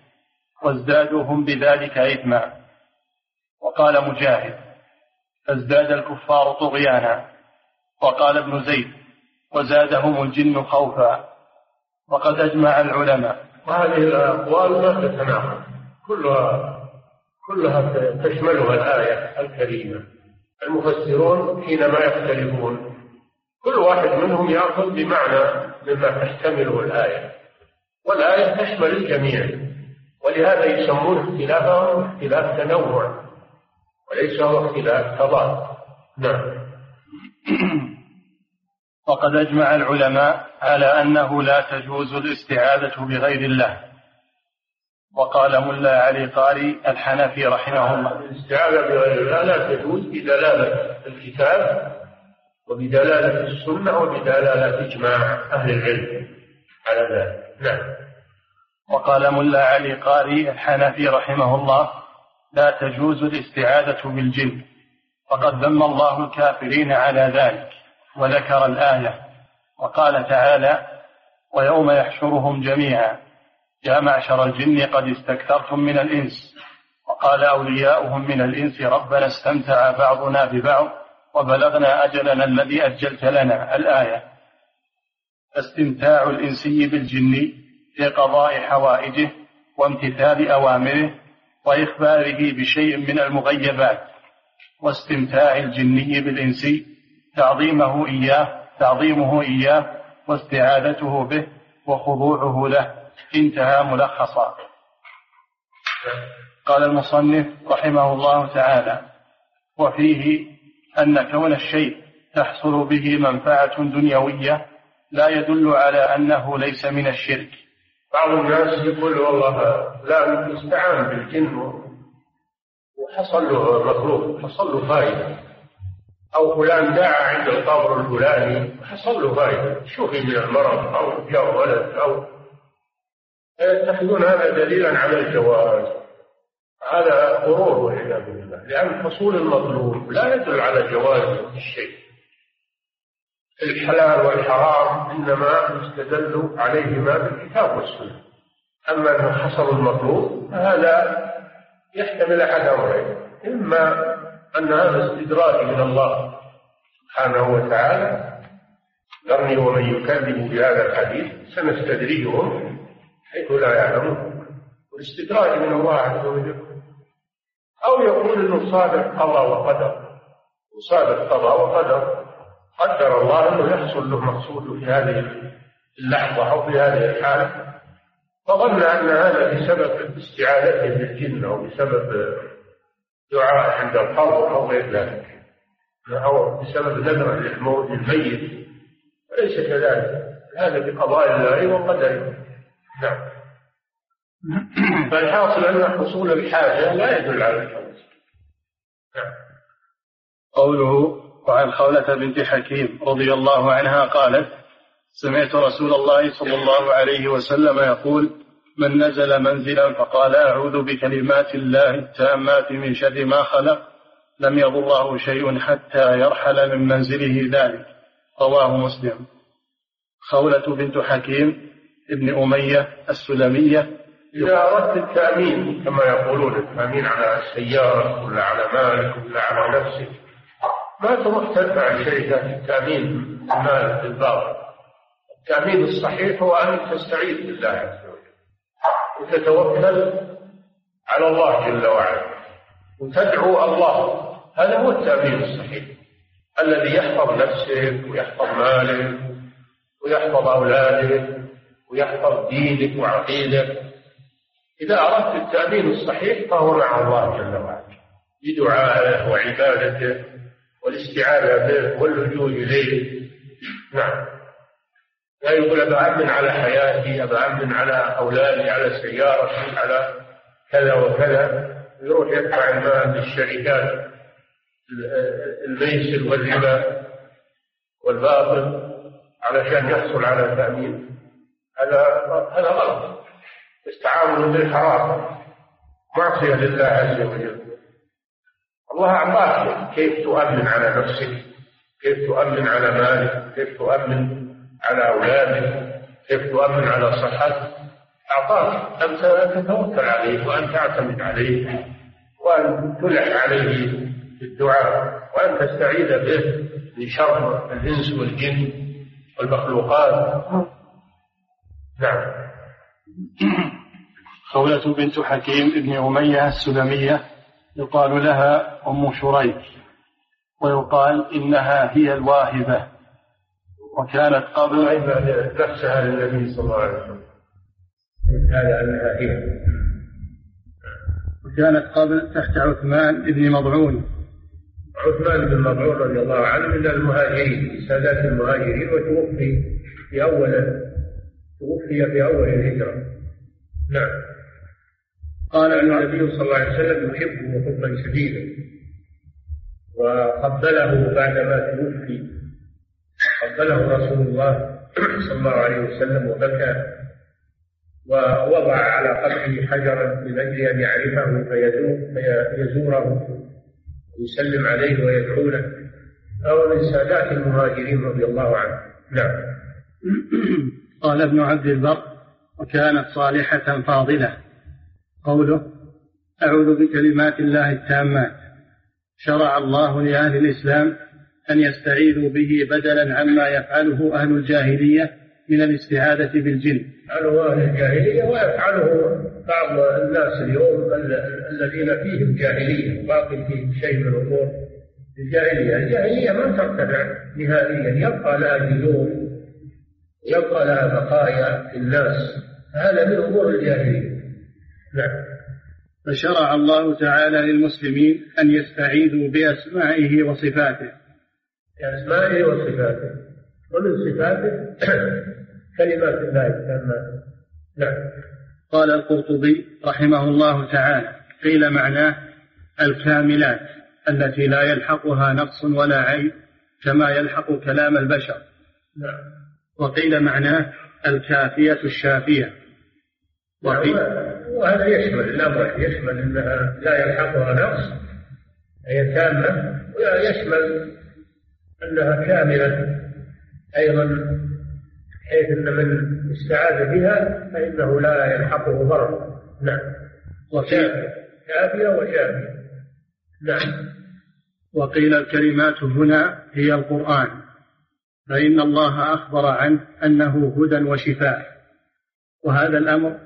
وازدادوهم بذلك إثما. وقال مجاهد فازداد الكفار طغيانا. وقال ابن زيد وزادهم الجن خوفا. وقد أجمع العلماء. وهذه الأقوال ما تتناقض. كلها كلها تشملها الآية الكريمة. المفسرون حينما يختلفون كل واحد منهم يأخذ بمعنى مما تحتمله الآية والآية تشمل الجميع ولهذا يسمون اختلافهم اختلاف تنوع وليس هو اختلاف تضاد. نعم. وقد أجمع العلماء على أنه لا تجوز الاستعاذة بغير الله. وقال ملا علي قاري الحنفي رحمه الله. الاستعاذة بغير الله لا تجوز بدلالة الكتاب وبدلالة السنة وبدلالة إجماع أهل العلم. على ذلك. نعم. وقال ملا علي قاري الحنفي رحمه الله لا تجوز الاستعاذة بالجن. وقد ذم الله الكافرين على ذلك وذكر الآية. وقال تعالى ويوم يحشرهم جميعا يا معشر الجن قد استكثرتم من الإنس. وقال أولياؤهم من الإنس ربنا استمتع بعضنا ببعض وبلغنا أجلنا الذي أجلت لنا. الآية استمتاع الإنسي بالجن في قضاء حوائجه وامتثال أوامره وإخباره بشيء من المغيبات واستمتاع الجني بالإنسي تعظيمه إياه تعظيمه إياه واستعاذته به وخضوعه له. انتهى ملخصا. قال المصنف رحمه الله تعالى وفيه أن كون الشيء تحصل به منفعة دنيوية لا يدل على أنه ليس من الشرك. بعض الناس يقول والله لا يستعان بالجن وحصل له مطلوب حصل له فائدة أو فلان دعا عند القبر الفلاني حصل له فائدة شوفي من المرض أو جاء ولد أو يتخذون هذا دليلا على الجواز. هذا غرور والعياذ بالله لأن حصول المطلوب لا يدل على جواز الشيء. الحلال والحرام إنما يستدل عليهما بالكتاب والسنة. أما أنه حصل المطلوب فهذا يحتمل أحد أمرين إما أن هذا استدراج من الله سبحانه وتعالى ذرني ومن يكذب بهذا الحديث سنستدرجهم حيث لا يعلمون. والاستدراج من الله عز وجل أو يقول أنه صادق قضاء وقدر. وصادق قضاء وقدر. قدر الله أنه يحصل له مقصوده في هذه اللحظة أو في هذه الحالة. فظن أن هذا بسبب استعادته بالجن أو بسبب دعاء عند القبر أو غير ذلك. أو بسبب نذر للموت الميت. ليس كذلك؟ هذا بقضاء الله وقدره. نعم. فالحاصل أن حصول الحاجة لا يدل على الجواز قوله وعن خولة بنت حكيم رضي الله عنها قالت سمعت رسول الله صلى الله عليه وسلم يقول من نزل منزلا فقال أعوذ بكلمات الله التامات من شر ما خلق لم يضره شيء حتى يرحل من منزله ذلك. رواه مسلم. خولة بنت حكيم ابن أمية السلمية إذا أردت التأمين كما يقولون التأمين على السيارة ولا على مالك ولا على نفسك. ما تروح تدفع شركة التأمين المال بالباطل التأمين الصحيح هو أن تستعيذ بالله عز وجل وتتوكل على الله جل وعلا وتدعو الله. هذا هو التأمين الصحيح الذي يحفظ نفسك ويحفظ مالك ويحفظ أولادك ويحفظ دينك وعقيدك. إذا أردت التأمين الصحيح فهو مع الله جل وعلا. بدعائه وعبادته والاستعاذة به واللجوء إليه. نعم. لا يقول أبأمن على حياتي أبأمن على أولادي على سيارتي على كذا وكذا. يروح يدفع المال للشركات الميسر والربا والباطل علشان يحصل على تأمين هذا هذا غلط. استعانوا بالحرام معصية لله عز وجل. الله أعطاك كيف تؤمن على نفسك كيف تؤمن على مالك كيف تؤمن على أولادك كيف تؤمن على صحتك. أعطاك أن تتوكل عليه وأن تعتمد عليه وأن تلح عليه بالدعاء وأن تستعيذ به من شر الإنس والجن والمخلوقات. نعم. خولة بنت حكيم ابن أمية السلمية يقال لها أم شريك ويقال إنها هي الواهبة وكانت قبل نفسها للنبي صلى الله عليه وسلم. هذا أنها هي. وكانت قبل تحت عثمان بن مضعون. عثمان بن مظعون رضي الله عنه من المهاجرين سادات المهاجرين وتوفي في أول توفي في أول الهجرة. نعم. قال النبي صلى الله عليه وسلم يحبه حبا شديدا وقبله بعدما توفي. قبله رسول الله صلى الله عليه وسلم وبكى ووضع على قبره حجرا من أجل أن يعرفه فيزوره ويسلم عليه ويدعو له فهو من سادات المهاجرين رضي الله عنه نعم. قال ابن عبد البر وكانت صالحة فاضلة. قوله أعوذ بكلمات الله التامات. شرع الله لأهل الإسلام أن يستعيذوا به بدلا عما يفعله أهل الجاهلية من الاستعاذة بالجن. يفعله أهل الجاهلية ويفعله بعض الناس اليوم الذين فيهم جاهلية باقي فيهم شيء من أمور الجاهلية الجاهلية ما ترتفع نهائيا يبقى لها جذور يبقى لها بقايا في الناس. هذا من أمور الجاهلية. نعم. فشرع الله تعالى للمسلمين أن يستعيذوا بأسمائه وصفاته. بأسمائه وصفاته. ومن صفاته كلمات الله التامات نعم. قال القرطبي رحمه الله تعالى قيل معناه الكاملات التي لا يلحقها نقص ولا عيب كما يلحق كلام البشر. نعم. وقيل معناه الكافية الشافية. وقيل وهذا يشمل الأمر يشمل أنها لا يلحقها نقص هي تامة ويشمل أنها كاملة أيضا حيث أن من استعاذ بها فإنه لا يلحقه ضرر. نعم. وكافية كافية وشافية. نعم. وقيل الكلمات هنا هي القرآن. فإن الله أخبر عنه أنه هدى وشفاء. وهذا الأمر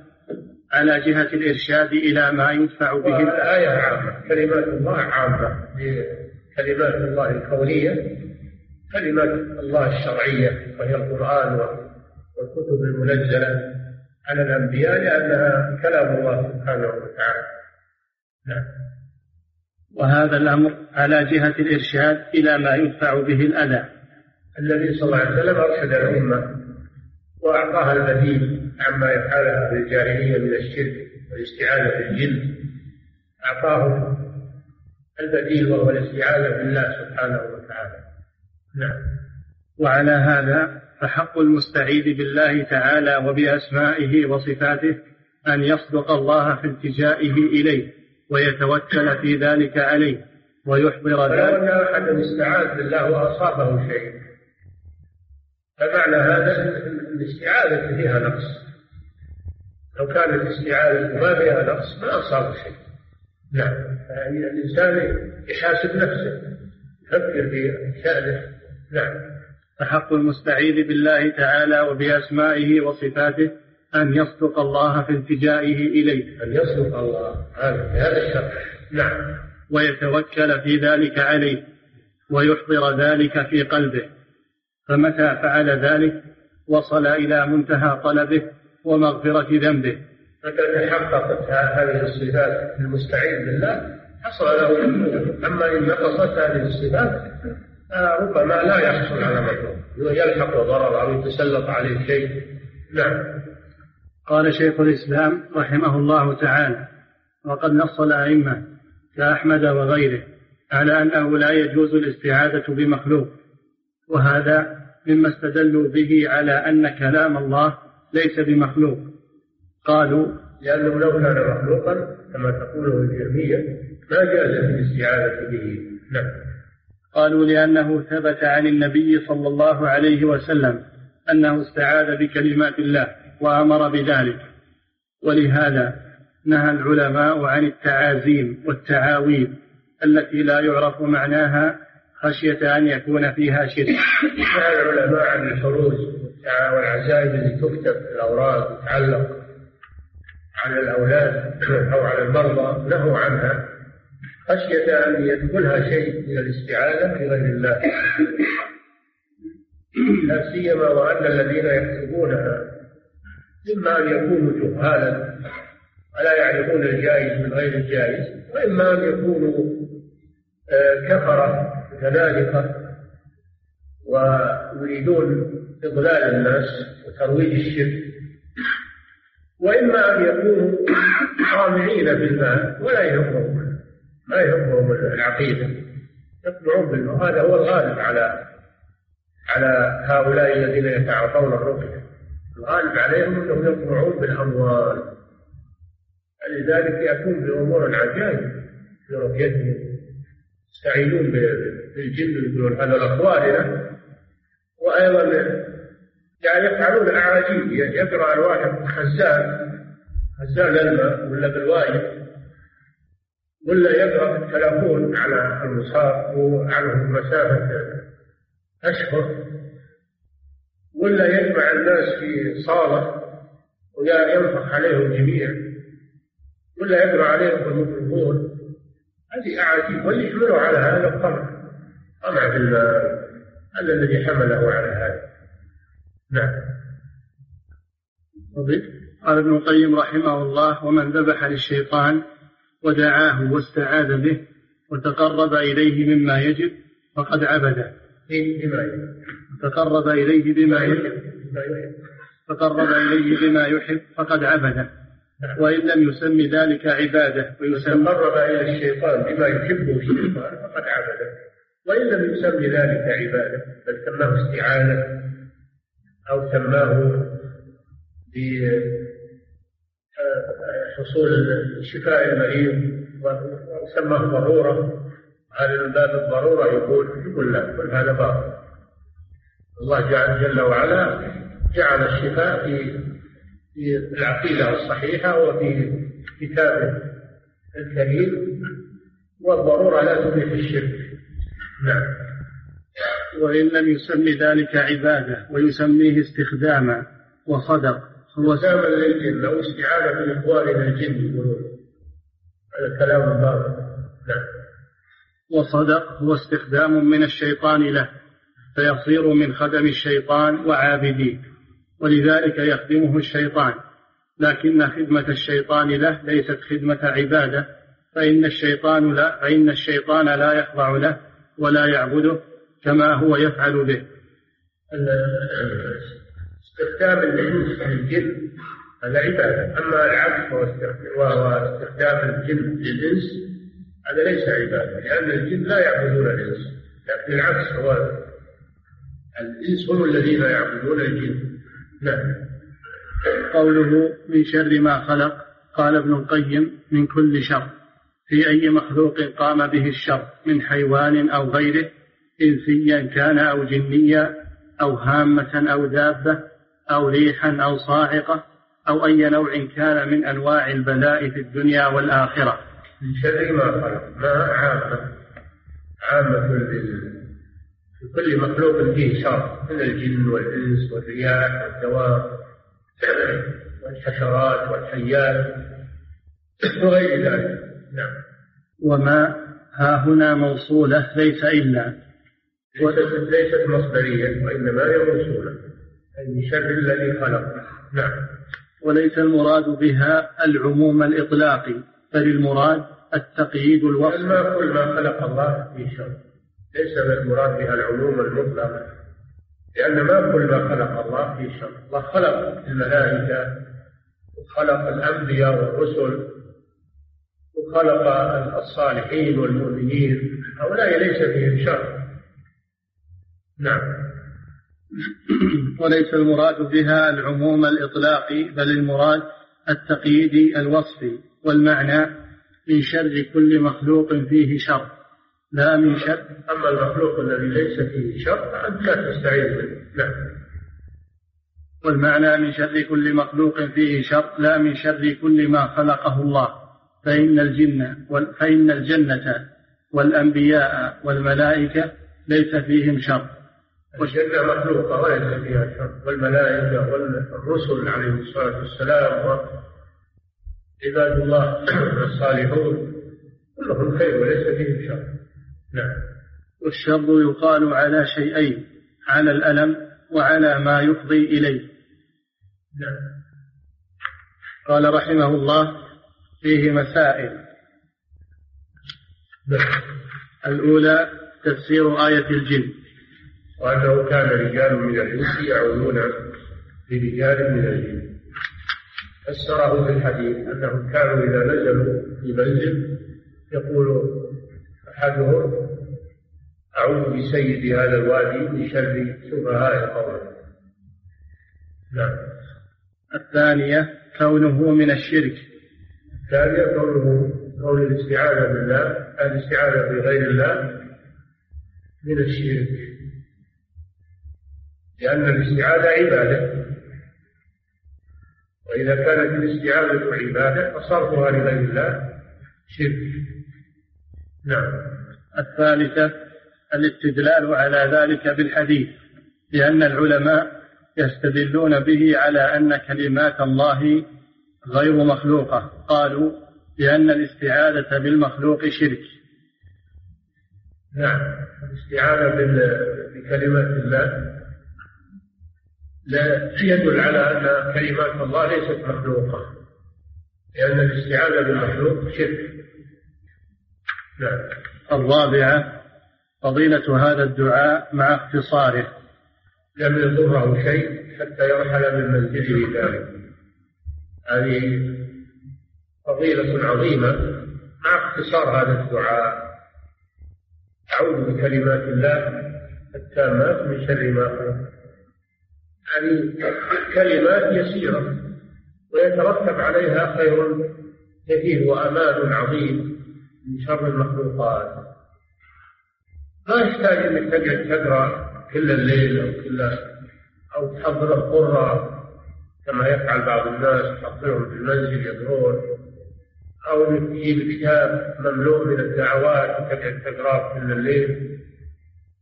على جهة الإرشاد إلى ما يدفع به الآية عامة كلمات الله عامة كلمات الله الكونية كلمات الله الشرعية وهي القرآن والكتب المنزلة على الأنبياء لأنها كلام الله سبحانه وتعالى. نعم. وهذا الأمر على جهة الإرشاد إلى ما يدفع به الأذى. النبي صلى الله عليه وسلم أرشد الأمة وأعطاها البديل عما يفعلها في الجاهلية من الشرك والاستعاذة بالجن أعطاهم البديل وهو الاستعاذة بالله سبحانه وتعالى. نعم. وعلى هذا فحق المستعيذ بالله تعالى وبأسمائه وصفاته أن يصدق الله في التجائه إليه ويتوكل في ذلك عليه ويحضر ذلك. أحدا استعاذ بالله وأصابه شيء فمعنى هذا الاستعاذة فيها نقص. لو كانت الاستعاذة ما فيها نقص ما أصاب شيء. نعم. يعني الإنسان يحاسب نفسه يفكر في شأنه. نعم. فحق المستعيذ بالله تعالى وبأسمائه وصفاته أن يصدق الله في التجائه إليه. أن يصدق الله هذا الشرط. نعم. ويتوكل في ذلك عليه ويحضر ذلك في قلبه. فمتى فعل ذلك؟ وصل إلى منتهى طلبه ومغفرة ذنبه. متى تحققت هذه الصفات المستعين بالله؟ حصل له أما إن نقصت هذه الصفات ربما لا يحصل على مطلوب. يلحق ضرر أو يتسلط عليه شيء. نعم. قال شيخ الإسلام رحمه الله تعالى وقد نص الأئمة كأحمد وغيره على أنه لا يجوز الاستعاذة بمخلوق وهذا مما استدلوا به على أن كلام الله ليس بمخلوق. قالوا لأنه لو كان مخلوقا كما تقوله الجهمية ما جاز الاستعاذة به. نعم. قالوا لأنه ثبت عن النبي صلى الله عليه وسلم أنه استعاذ بكلمات الله وأمر بذلك. ولهذا نهى العلماء عن التعازيم والتعاويذ التي لا يعرف معناها خشية أن يكون فيها شرك. نهى العلماء عن الحروز والعزائم التي تكتب في الأوراق تتعلق على الأولاد أو على المرضى نهوا عنها. خشية أن يدخلها شيء من الاستعاذة بغير الله. لا سيما وأن الذين يكتبونها إما أن يكونوا جهالا ولا يعرفون الجائز من غير الجائز وإما أن يكونوا آه، كذلك ويريدون إضلال الناس وترويج الشرك. وإما أن يكونوا طامعين بالمال ولا يهمهم ما يهمهم العقيدة يقنعون بالمال. هذا هو الغالب على على هؤلاء الذين يتعاطون الرقية. الغالب عليهم أنهم يقنعون بالأموال. لذلك يأتون بأمور عجائب في رقيتهم يستعينون بالجن يقولون هذا الأخوال وأيضا يعني يفعلون الأعاجيب يقرأ الواحد خزان خزان الماء ولا بالوايد ولا يقرأ التلفون على المصاب وعنه مسافة أشهر ولا يجمع الناس في صالة وينفخ عليهم جميعا ولا يقرأ عليهم بالميكروفون هذه أعاجيب واللي يحملوا على هذا الطمع طمع في هذا الذي حمله على هذا. نعم. قال ابن القيم رحمه الله ومن ذبح للشيطان ودعاه واستعاذ به وتقرب إليه مما يجب فقد عبده. بما يجب تقرب إليه بما يحب. تقرب إليه بما يحب فقد عبده. نعم. وإن لم يسم ذلك عبادة ويسمى تقرب إلى الشيطان بما يحبه الشيطان فقد عبده. وإن لم يسم ذلك عبادة بل سماه استعانة أو سماه بحصول شفاء المريض وسماه ضرورة. هذا من باب الضرورة يقول يقول لا يقول هذا باطل. الله جعل جل وعلا جعل الشفاء في في العقيدة الصحيحة وفي كتابه الكريم. والضرورة لا تبيح الشرك. نعم. وإن لم يسمي ذلك عبادة ويسميه استخداما وصدق. هو استخداما للجن أو استعانة من إخواننا الجن هذا كلام باطل. نعم. وصدق هو استخدام من الشيطان له فيصير من خدم الشيطان وعابديه ولذلك يخدمه الشيطان. لكن خدمة الشيطان له ليست خدمة عبادة فإن الشيطان لا فإن الشيطان لا يخضع له. ولا يعبده كما هو يفعل به. استخدام الجن هذا عبادة. أما العبد وهو استخدام الجن للإنس هذا ليس عبادة لأن الجن لا يعبدون الإنس لكن العكس هو الإنس هم الذين يعبدون الجن. نعم. قوله من شر ما خلق. قال ابن القيم من كل شر. في أي مخلوق قام به الشر من حيوان أو غيره إنسيا كان أو جنيا أو هامة أو دابة أو ريحا أو صاعقة أو أي نوع كان من أنواع البلاء في الدنيا والآخرة. شر ما ما عامة عامة في كل مخلوق فيه شر من الجن والإنس والرياح والدواب والحشرات والحيات وغير ذلك. نعم وما ها هنا موصولة ليس إلا. ليست ليست مصدرية وإنما هي موصولة. أي من شر الذي خلق نعم. وليس المراد بها العموم الإطلاقي بل المراد التقييد الوصف. ما كل ما خلق الله في شر ليس المراد بها العموم المطلق. لأن ما كل ما خلق الله في شر الله خلق الملائكة وخلق الأنبياء والرسل. وخلق الصالحين والمؤمنين. هؤلاء ليس فيهم شر. نعم. وليس المراد بها العموم الإطلاقي بل المراد التقييد الوصفي والمعنى من شر كل مخلوق فيه شر. لا من شر. أما المخلوق الذي ليس فيه شر فأنت لا تستعيذ منه. نعم. والمعنى من شر كل مخلوق فيه شر لا من شر كل ما خلقه الله. فإن الجن فإن الجنة والأنبياء والملائكة ليس فيهم شر. والجنة مخلوقة وليس فيها شر. والملائكة والرسل عليهم الصلاة والسلام وعباد الله الصالحون كلهم خير وليس فيهم شر. نعم. والشر يقال على شيئين على الألم وعلى ما يفضي إليه. نعم. قال رحمه الله فيه مسائل. الأولى تفسير آية الجن. وأنه كان رجال من الإنس يعودون برجال من الجن. فسره في الحديث أنهم كانوا إذا نزلوا في منزل يقول أحدهم أعوذ بسيد هذا الوادي من شر سفهاء قومه. نعم. الثانية كونه من الشرك. الثانية كونه كون الاستعاذة بالله الاستعاذة بغير الله من الشرك. لأن الاستعاذة عبادة. وإذا كانت الاستعاذة عبادة فصرفها لغير الله شرك. نعم. الثالثة الاستدلال على ذلك بالحديث لأن العلماء يستدلون به على أن كلمات الله غير مخلوقة. قالوا لأن الاستعاذة بالمخلوق شرك. نعم. الاستعاذة بكلمات الله لا يدل على أن كلمات الله ليست مخلوقة. لأن الاستعاذة بالمخلوق شرك. نعم. الرابعة فضيلة هذا الدعاء مع اختصاره. لم يضره شيء حتى يرحل من منزله ذلك. هذه فضيلة عظيمة. مع اختصار هذا الدعاء أعوذ بكلمات الله التامات من شر ما خلق. هذه كلمات يسيرة ويترتب عليها خير كثير وأمان عظيم من شر المخلوقات. ما يحتاج انك تقعد تقرا كل الليل أو كل أو تحضر القرى كما يفعل بعض الناس تحضرهم في المنزل يقرون انك تجيب كتاب مملوء من الدعوات وتقعد تقراه كل الليل.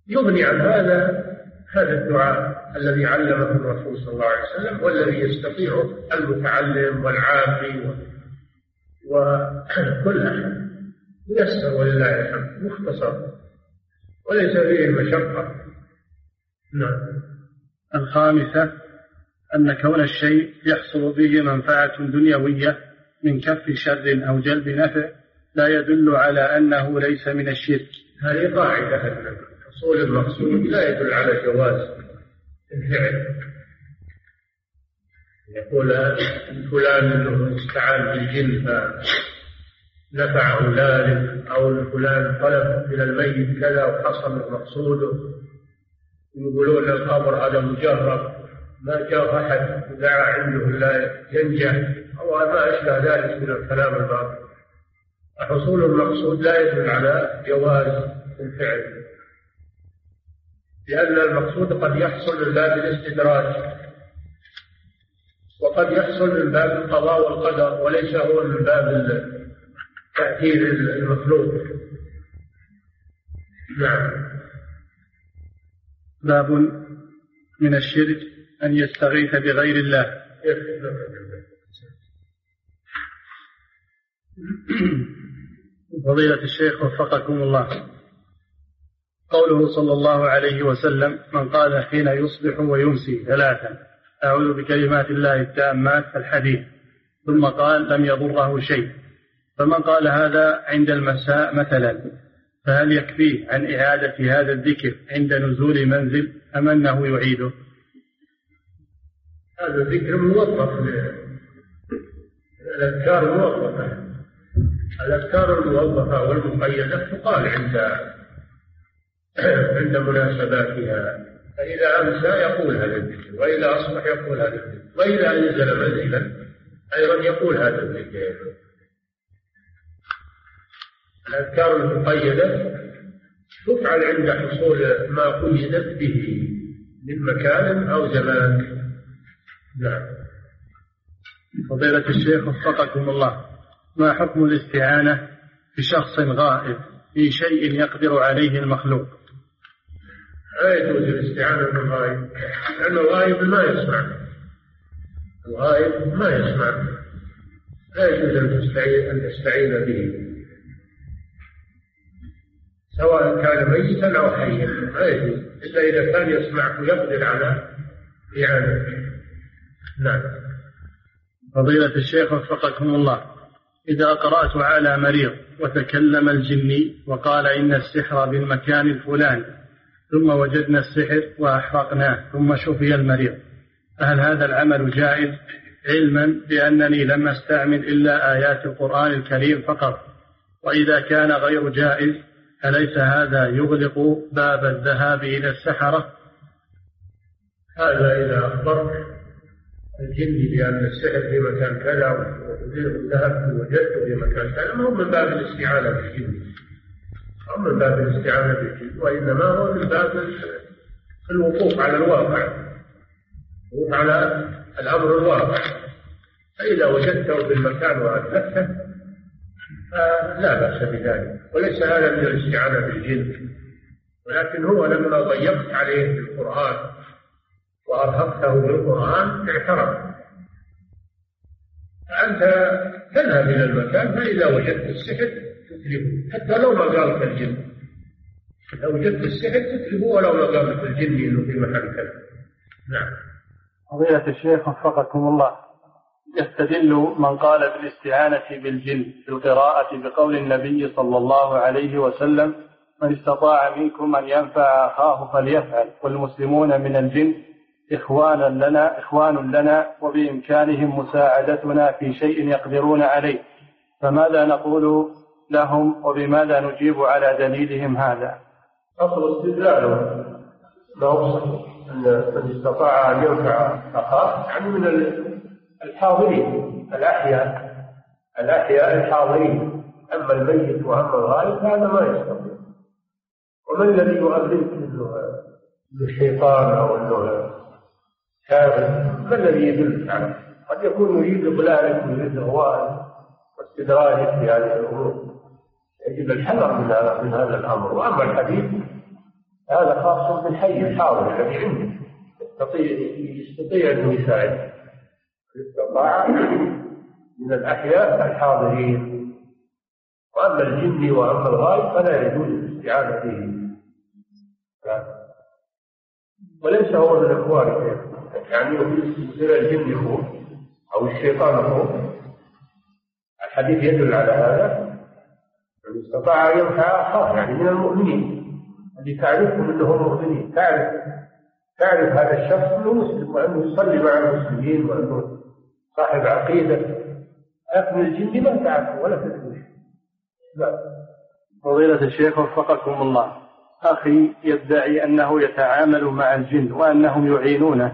يغني عن هذا هذا الدعاء الذي علمه الرسول صلى الله عليه وسلم والذي يستطيعه المتعلم والعامي وكل أحد. يسر ولله الحمد. مختصر. وليس فيه مشقة. نعم. الخامسة أن كون الشيء يحصل به منفعة دنيوية من كف شر أو جلب نفع لا يدل على أنه ليس من الشرك. هذه قاعدة حصول المقصود لا يدل على جواز الفعل. يقول فلان استعان بالجن نفعه ذلك أو فلان طلب من الميت كذا وحصل مقصوده يقولون القبر هذا مجرب ما جاء أحد ودعا عنده لا ينجح أو ما أشبه ذلك من الكلام الباطل. حصول المقصود لا يدل على جواز الفعل لأن المقصود قد يحصل من باب الاستدراج وقد يحصل من باب القضاء والقدر وليس هو من باب تأثير المخلوق. نعم. باب من الشرك. أن يستغيث بغير الله. فضيلة الشيخ وفقكم الله. قوله صلى الله عليه وسلم من قال حين يصبح ويمسي ثلاثا أعوذ بكلمات الله التامات الحديث ثم قال لم يضره شيء فمن قال هذا عند المساء مثلا فهل يكفيه عن إعادة هذا الذكر عند نزول منزل أم أنه يعيده؟ هذا الذكر موظف الأذكار موظفة الأذكار الموظفة والمقيدة تقال عند عند مناسباتها. فإذا أمسى يقول هذا الذكر وإذا أصبح يقول هذا الذكر وإذا نزل منزلا أيضا يقول هذا الذكر. الأذكار المقيدة تفعل عند حصول ما قيدت به من مكان أو زمان. نعم. فضيلة الشيخ وفقكم الله. ما حكم الاستعانة بشخص غائب في شيء يقدر عليه المخلوق؟ لا يجوز الاستعانة بالغائب لأن الغائب ما يسمع. الغائب ما يسمع. لا يجوز أن تستعين به. سواء كان ميتا أو حيا لا يجوز. إلا إذا كان يسمعك ويقدر على إعانته. نعم. فضيلة الشيخ وفقكم الله. إذا قرأت على مريض وتكلم الجني وقال إن السحر بالمكان الفلاني ثم وجدنا السحر وأحرقناه ثم شفي المريض فهل هذا العمل جائز؟ علما بأنني لم أستعمل إلا آيات القرآن الكريم فقط. وإذا كان غير جائز أليس هذا يغلق باب الذهاب إلى السحرة؟ هذا إذا أخبرت الجن بأن السحر في مكان كذا وذهبت وجدته في مكان كذا. ما هو من باب الاستعانة بالجن. أو من باب الاستعانة بالجن وإنما هو من باب الوقوف على الواقع. الوقوف على الأمر الواقع. فإذا وجدته في المكان وأثبته فلا بأس بذلك. وليس هذا من الاستعانة بالجن ولكن هو لما ضيقت عليه بالقرآن وأرهقته بالقرآن اعترف. فأنت تذهب إلى المكان فإذا وجدت السحر تتلفه حتى لو ما قالك الجن. لو وجدت السحر تتلفه ولو ما قالك الجن إنه في مكان كذا. نعم. فضيلة الشيخ وفقكم الله. يستدل من قال بالاستعانة بالجن في القراءة بقول النبي صلى الله عليه وسلم من استطاع منكم أن ينفع أخاه فليفعل. والمسلمون من الجن إخوانا لنا إخوان لنا وبإمكانهم مساعدتنا في شيء يقدرون عليه. فماذا نقول لهم وبماذا نجيب على دليلهم هذا؟ أصل استدلاله له أن من استطاع أن ينفع أخاه يعني من الحاضرين الأحياء الأحياء الحاضرين. أما الميت وأما الغائب هذا ما يستطيع. ومن الذي يؤذنك انه الشيطان أو انه كافر ما الذي يدلك عليه؟ قد يكون يريد اضلالك ويريد اغوائك واستدراجك في هذه الأمور. يجب الحذر من هذا من هذا الأمر. وأما الحديث هذا خاص بالحي الحاضر الذي عنده. يستطيع يستطيع انه يساعد من الأحياء الحاضرين. وأما الجن وأما الغائب فلا يجوز الاستعانة به وليس هو من اخوانك يعني يصير الجن اخوه أو الشيطان اخوه الحديث يدل على هذا. من استطاع أن ينفع اخاه يعني من المؤمنين. اللي تعرفهم إنهم مؤمنين. تعرف تعرف هذا الشخص إنه مسلم وأنه يصلي مع المسلمين وأنه صاحب عقيدة. لكن الجن ما تعرفه ولا تدري لا. فضيلة الشيخ وفقكم الله. أخي يدعي أنه يتعامل مع الجن وأنهم يعينونه.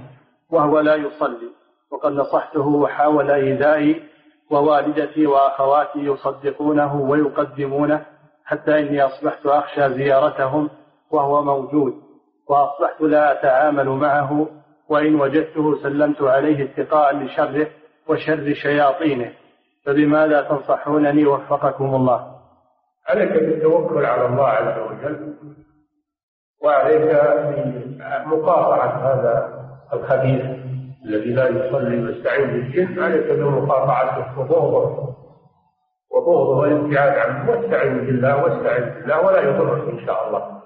وهو لا يصلي وقد نصحته وحاول إيذائي ووالدتي وأخواتي يصدقونه ويقدمونه حتى إني أصبحت أخشى زيارتهم وهو موجود وأصبحت لا أتعامل معه وإن وجدته سلمت عليه اتقاء لشره وشر شياطينه. فبماذا تنصحونني وفقكم الله؟ عليك بالتوكل على الله عز وجل وعليك بمقاطعة هذا الخبيث الذي لا يصلي ويستعين بالجن عليك بمقاطعته وبغضه وبغضه والابتعاد عنه واستعن بالله واستعن بالله ولا يضرك إن شاء الله.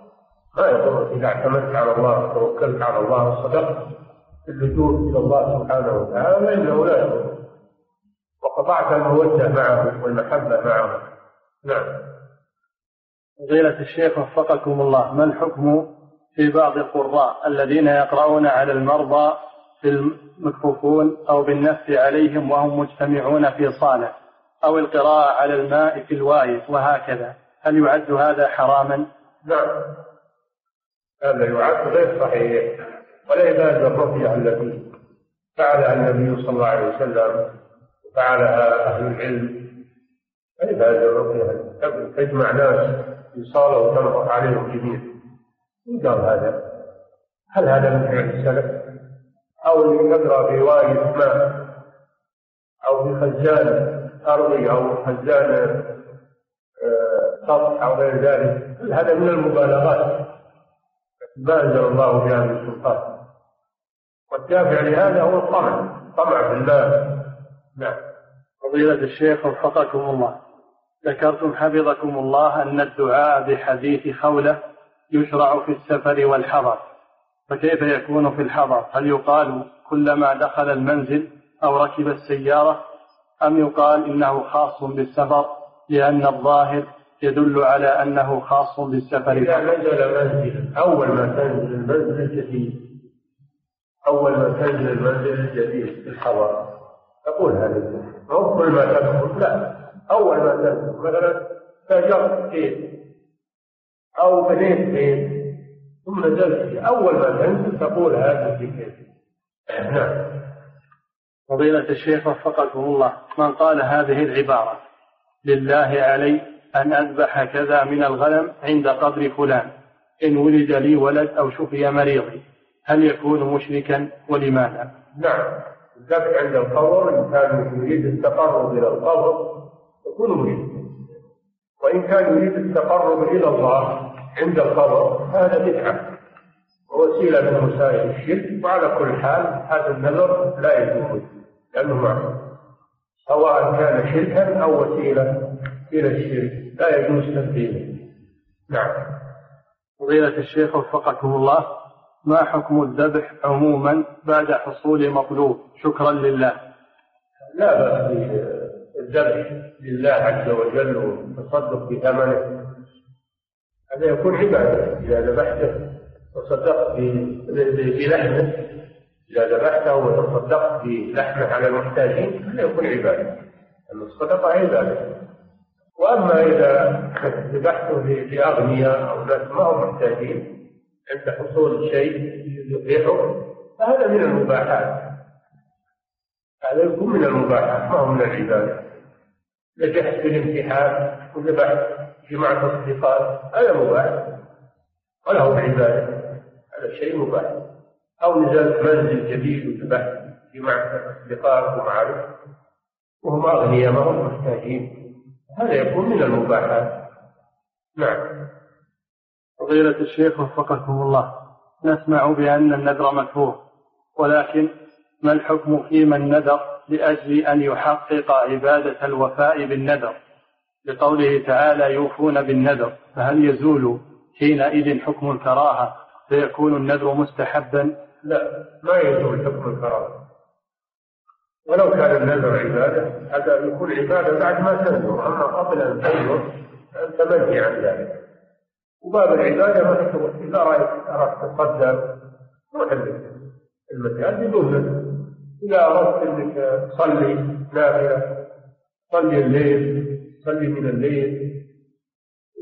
ما يضرك إذا اعتمدت على الله وتوكلت على الله وصدقت اللجوء إلى الله سبحانه وتعالى فانه لا يضرك. وقطعت المودة معه والمحبة معه. نعم. فضيلة الشيخ وفقكم الله ما الحكم في بعض القراء الذين يقرؤون على المرضى في المكفوفون أو بالنفس عليهم وهم مجتمعون في صالة أو القراءة على الماء في الوايد وهكذا. هل يعد هذا حراما؟ نعم. هذا يعد غير صحيح. ولعباد الرقية التي فعلها النبي صلى الله عليه وسلم وفعلها أهل العلم. عباد الرقية تجمع ناس يصالة وتنطق عليهم جميعا. قال هذا. هل هذا من فعل السلف؟ أو يقرأ في وايد ماء أو في خزان أرضي أو خزان آه، سطح أو غير ذلك. هل هذا من المبالغات. ما أنزل الله بها من سلطان والدافع لهذا هو الطمع. طمع في الله نعم. فضيلة الشيخ وفقكم الله. ذكرتم حفظكم الله أن الدعاء بحديث خولة يشرع في السفر والحضر. فكيف يكون في الحضر؟ هل يقال كلما دخل المنزل أو ركب السيارة؟ أم يقال إنه خاص بالسفر لأن الظاهر يدل على أنه خاص بالسفر. إذا نزل منزلا أول ما تنزل المنزل الجديد. أول ما تنزل المنزل الجديد في الحضر. تقول هذا أو كل ما تدخل لا. أول ما تنزل مثلا تاجرت بيت أو بنيت بيت ثم نزلت فيه أول ما تنزل تقول هذا في كيف نعم فضيلة الشيخ وفقكم الله من قال هذه العبارة لله علي أن أذبح كذا من الغنم عند قبر فلان إن ولد لي ولد أو شفي مريضي هل يكون مشركا ولماذا؟ نعم الذبح عند القبر إن كان يريد التقرب إلى القبر يكون مشركا وإن كان يريد التقرب إلى الله عند القبر هذا بدعة. ووسيلة من وسائل الشرك. وعلى كل حال هذا النذر لا يجوز لأنه معصية سواء كان شركا أو وسيلة إلى الشرك لا يجوز تنفيذه نعم. فضيلة الشيخ وفقكم الله. ما حكم الذبح عموما بعد حصول مطلوب شكرا لله. لا بأس بالذبح لله عز وجل والتصدق بثمنه هذا يكون عبادة إذا ذبحته وصدقت بلحمه إذا ذبحته وتصدقت بلحمه على المحتاجين هذا يكون عبادة. أن الصدقة عبادة. وأما إذا ذبحته لأغنياء أو ناس ما هم محتاجين عند حصول شيء يذبحه فهذا من المباحات. هذا يكون من المباحات ما هو من العبادة. نجحت في الامتحان وذبحت جمعت أصدقاء هذا مباح. وله عبادة. هذا شيء مباح. أو نزلت منزل جديد وذبحت جمعت أصدقاء ومعارف. وهم أغنياء ما هم محتاجين. هذا يكون من المباحات. نعم. فضيلة الشيخ وفقكم الله. نسمع بأن النذر مكروه ولكن ما الحكم في من نذر لأجل أن يحقق عبادة الوفاء بالنذر؟ لقوله تعالى يوفون بالنذر فهل يزول حينئذ حكم الكراهة فيكون النذر مستحبا؟ لا ما يزول حكم الكراهة. ولو كان النذر عبادة هذا يكون عبادة بعد ما تنذر أما قبل أن تنذر أنت عن ذلك. وباب العبادة مفتوح إذا رأيت أردت تصدق روح المكان بدون نذر. إذا أردت أنك تصلي نافلة صلي الليل صلي من الليل.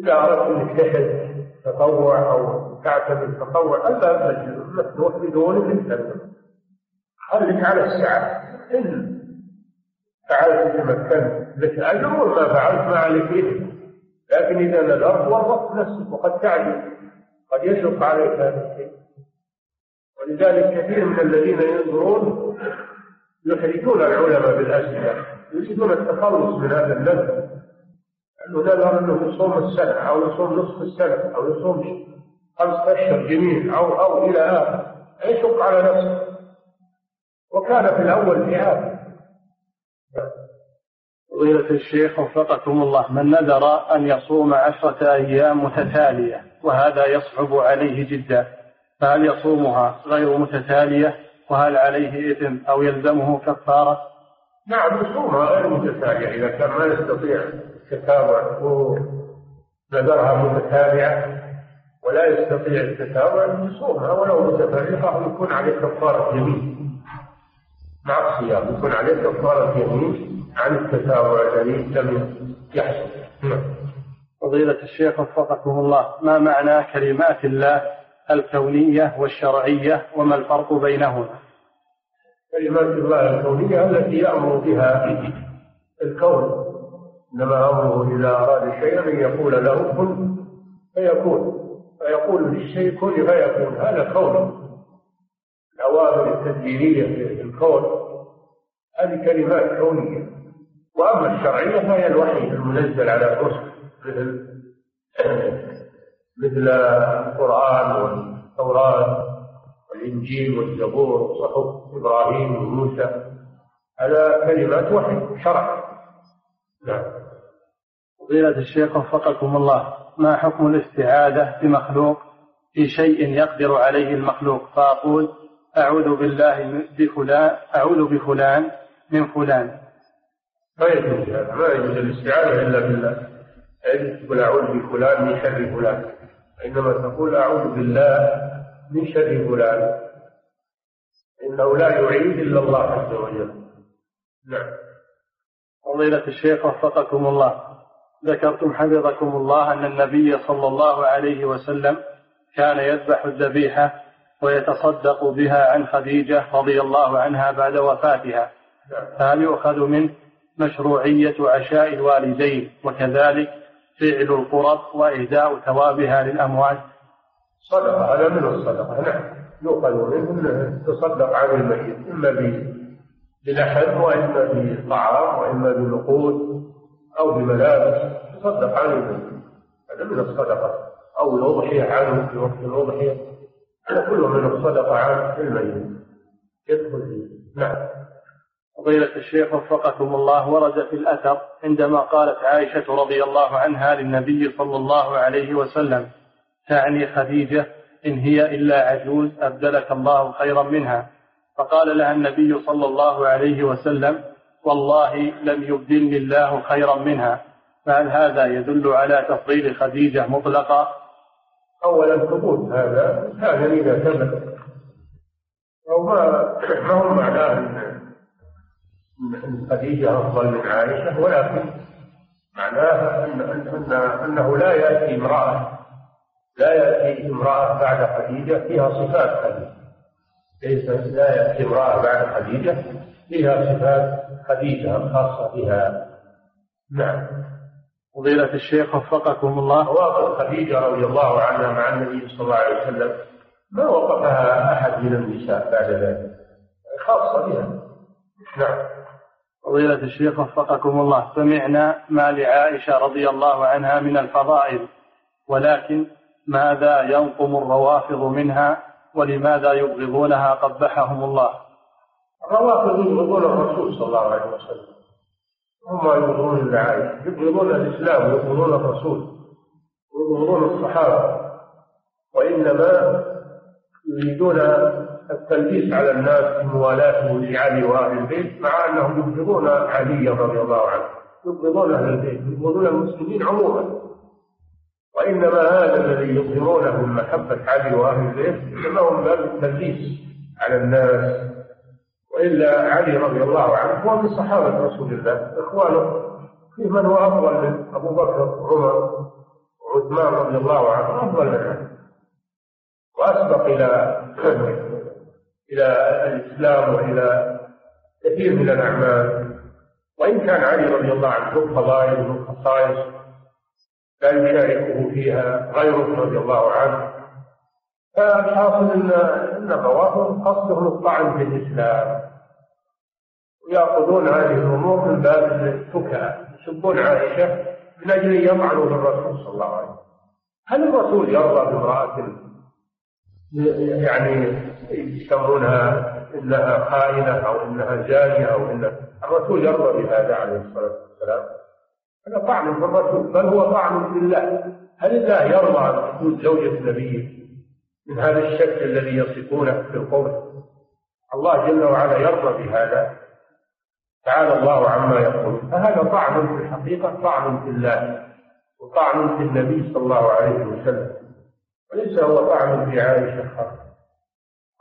إذا أردت أنك تحج تطوع أو تعتمد تطوع الباب مفتوح بدون أن خليك على الساعة. إن فعلت تمكنت لك أجر وما فعلت ما عليك إثم لكن إذا نذرت ورطت نفسك وقد تعجز قد يشق عليك هذا الشيء. ولذلك كثير من الذين ينظرون يحرجون العلماء بالأسئلة يريدون التخلص من هذا النذر. أنه نذر أنه يصوم السنة أو يصوم نصف السنة أو يصوم خمسة أشهر جميل أو أو إلى آخره يشق على نفسه. وكان في الأول جهاد. فضيلة الشيخ وفقكم الله من نذر أن يصوم عشرة أيام متتالية وهذا يصعب عليه جدا. فهل يصومها غير متتالية؟ وهل عليه إثم أو يلزمه كفارة؟ نعم يصومها غير متتالية إذا كان ما يستطيع. التتابع ونذرها متتابعة ولا يستطيع التتابع يصومها ولو متفرقة ويكون عليه كفارة يمين. مع الصيام يكون عليه كفارة يمين عن التتابع الذي لم يحصل. نعم. فضيلة الشيخ وفقكم الله ما معنى كلمات الله الكونية والشرعية وما الفرق بينهما؟ كلمات الله الكونية التي يأمر بها الكون إنما أمره إذا أراد شيئا أن يقول له كن فيكون فيقول للشيء كن فيكون. هذا كون الأوامر التدبيرية في الكون هذه كلمات كونية. وأما الشرعية فهي الوحي المنزل على الرسل مثل مثل القرآن والتوراة والإنجيل والزبور وصحف إبراهيم وموسى. هذا كلمات وحي شرع. نعم. فضيلة الشيخ وفقكم الله ما حكم الاستعاذة بمخلوق في شيء يقدر عليه المخلوق؟ فأقول أعوذ بالله بفلان أعوذ بفلان من فلان. ما يجوز هذا ما يجوز الاستعانة إلا بالله. يعني تقول أعوذ بفلان من شر فلان. إنما تقول أعوذ بالله من شر فلان. إنه لا يعيد إلا الله عز وجل. نعم. فضيلة الشيخ وفقكم الله ذكرتم حفظكم الله أن النبي صلى الله عليه وسلم كان يذبح الذبيحة ويتصدق بها عن خديجة رضي الله عنها بعد وفاتها. فهل يؤخذ منه مشروعية عشاء الوالدين وكذلك فعل القرب وإهداء ثوابها للأموات؟ صدقة هذا من الصدقة نعم يؤخذ منه تصدق عن الميت إما بلحم وإما بطعام وإما بنقود. أو بملابس تصدق عن الميت هذا من الصدقة. أو الأضحية عنه في وقت الأضحية هذا كله من الصدقة عن الميت. يدخل فيه نعم. فضيلة الشيخ وفقكم الله ورد في الأثر عندما قالت عائشة رضي الله عنها للنبي صلى الله عليه وسلم تعني خديجة إن هي إلا عجوز أبدلك الله خيرا منها. فقال لها النبي صلى الله عليه وسلم والله لم يبدلني الله خيرا منها فهل هذا يدل على تفضيل خديجة مطلقا أولا ثبوت هذا هذا إذا ثبت. أو ما ما هو معناه أن خديجة أفضل من عائشة؟ ولكن معناها أن أن أنه لا يأتي امرأة لا يأتي امرأة بعد خديجة فيها صفات خديجة. ليس لا يأتي امرأة بعد خديجة فيها صفات خديجة الخاصة بها. نعم. فضيلة الشيخ وفقكم الله. مواقف خديجة رضي الله عنها مع النبي صلى الله عليه وسلم. ما وقفها أحد من النساء بعد ذلك؟ خاصة بها. نعم. فضيلة الشيخ وفقكم الله. سمعنا ما لعائشة رضي الله عنها من الفضائل ولكن ماذا ينقم الروافض منها ولماذا يبغضونها قبحهم الله؟ الروافض يبغضون الرسول صلى الله عليه وسلم. هم يبغضون العائشة يبغضون الإسلام يبغضون الرسول يبغضون الصحابة. وإنما يريدون التلبيس على الناس بموالاتهم لعلي وأهل البيت مع أنهم يبغضون علي رضي الله عنه. يبغضون أهل البيت يبغضون المسلمين عموما. وإنما هذا الذي يظهرونه من محبة علي وأهل البيت إنما هم باب التلبيس على الناس والا علي رضي الله عنه هو من صحابة رسول الله إخوانه في من هو أفضل من أبو بكر وعمر وعثمان رضي الله عنه أفضل من علي وأسبق إلى إلى الإسلام وإلى كثير من الأعمال. وإن كان علي رضي الله عنه ذو فضائل وذو خصائص لا يشاركه فيها غيره رضي الله عنه. فالحاصل ان الروافض قصدهم الطعن في الإسلام. ويأخذون هذه الأمور من باب الفكاهة. يسبون عائشة من أجل أن يطعنوا بالرسول صلى الله عليه وسلم. هل الرسول يرضى بامرأة يعني يسمونها إنها خائنة أو إنها جانية أو ان الرسول يرضى بهذا عليه الصلاة والسلام. هذا طعن في الرسول بل هو طعن في الله. هل الله يرضى تكون زوجة نبيه من هذا الشكل الذي يصفونه في القول الله جل وعلا يرضى بهذا. تعالى الله عما يقول. فهذا طعن في الحقيقة طعن في الله وطعن في النبي صلى الله عليه وسلم. وليس هو طعن في عائشة خاصة.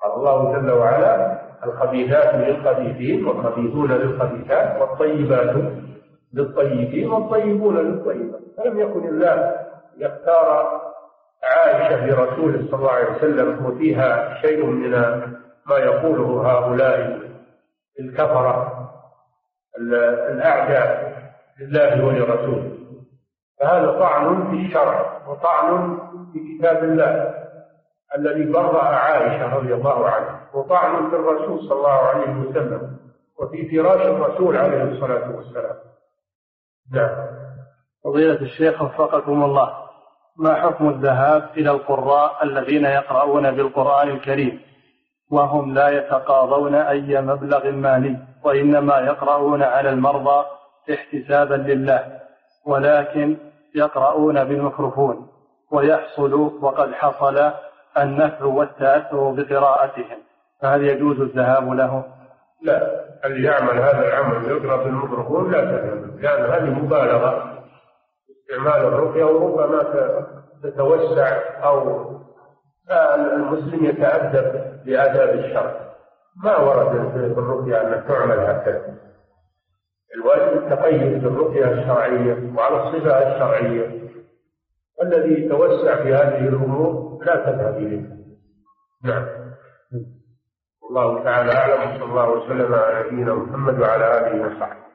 قال الله جل وعلا الخبيثات للخبيثين والخبيثون للخبيثات والطيبات للطيبين والطيبون للطيبات. فلم يكن الله يختار عائشة لرسوله صلى الله عليه وسلم وفيها شيء من ما يقوله هؤلاء الكفرة الأعداء لله ولرسوله. فهذا طعن في الشرع وطعن في كتاب الله الذي برأ عائشة رضي الله عنها وطعن في الرسول صلى الله عليه وسلم وفي فراش الرسول عليه الصلاة والسلام. نعم. فضيلة الشيخ وفقكم الله. ما حكم الذهاب إلى القراء الذين يقرؤون بالقرآن الكريم؟ وهم لا يتقاضون أي مبلغ مالي وإنما يقرؤون على المرضى احتسابا لله ولكن يقرؤون بالميكروفون ويحصل وقد حصل النفع والتأثر بقراءتهم. فهل يجوز الذهاب له؟ لا اللي يعمل هذا العمل يضرب الميكروفون لا تذهب لأن هذه مبالغة. استعمال الرقية وربما تتوسع أو المسلم يتأدب بآداب الشرع. ما ورد في الرقية أن تعمل هكذا الواجب التقيد بالرقية الشرعية وعلى الصفة الشرعية. الذي يتوسع في هذه الأمور لا تذهب إليه. نعم. والله تعالى أعلم صلى الله وسلم على نبينا محمد وعلى آله وصحبه.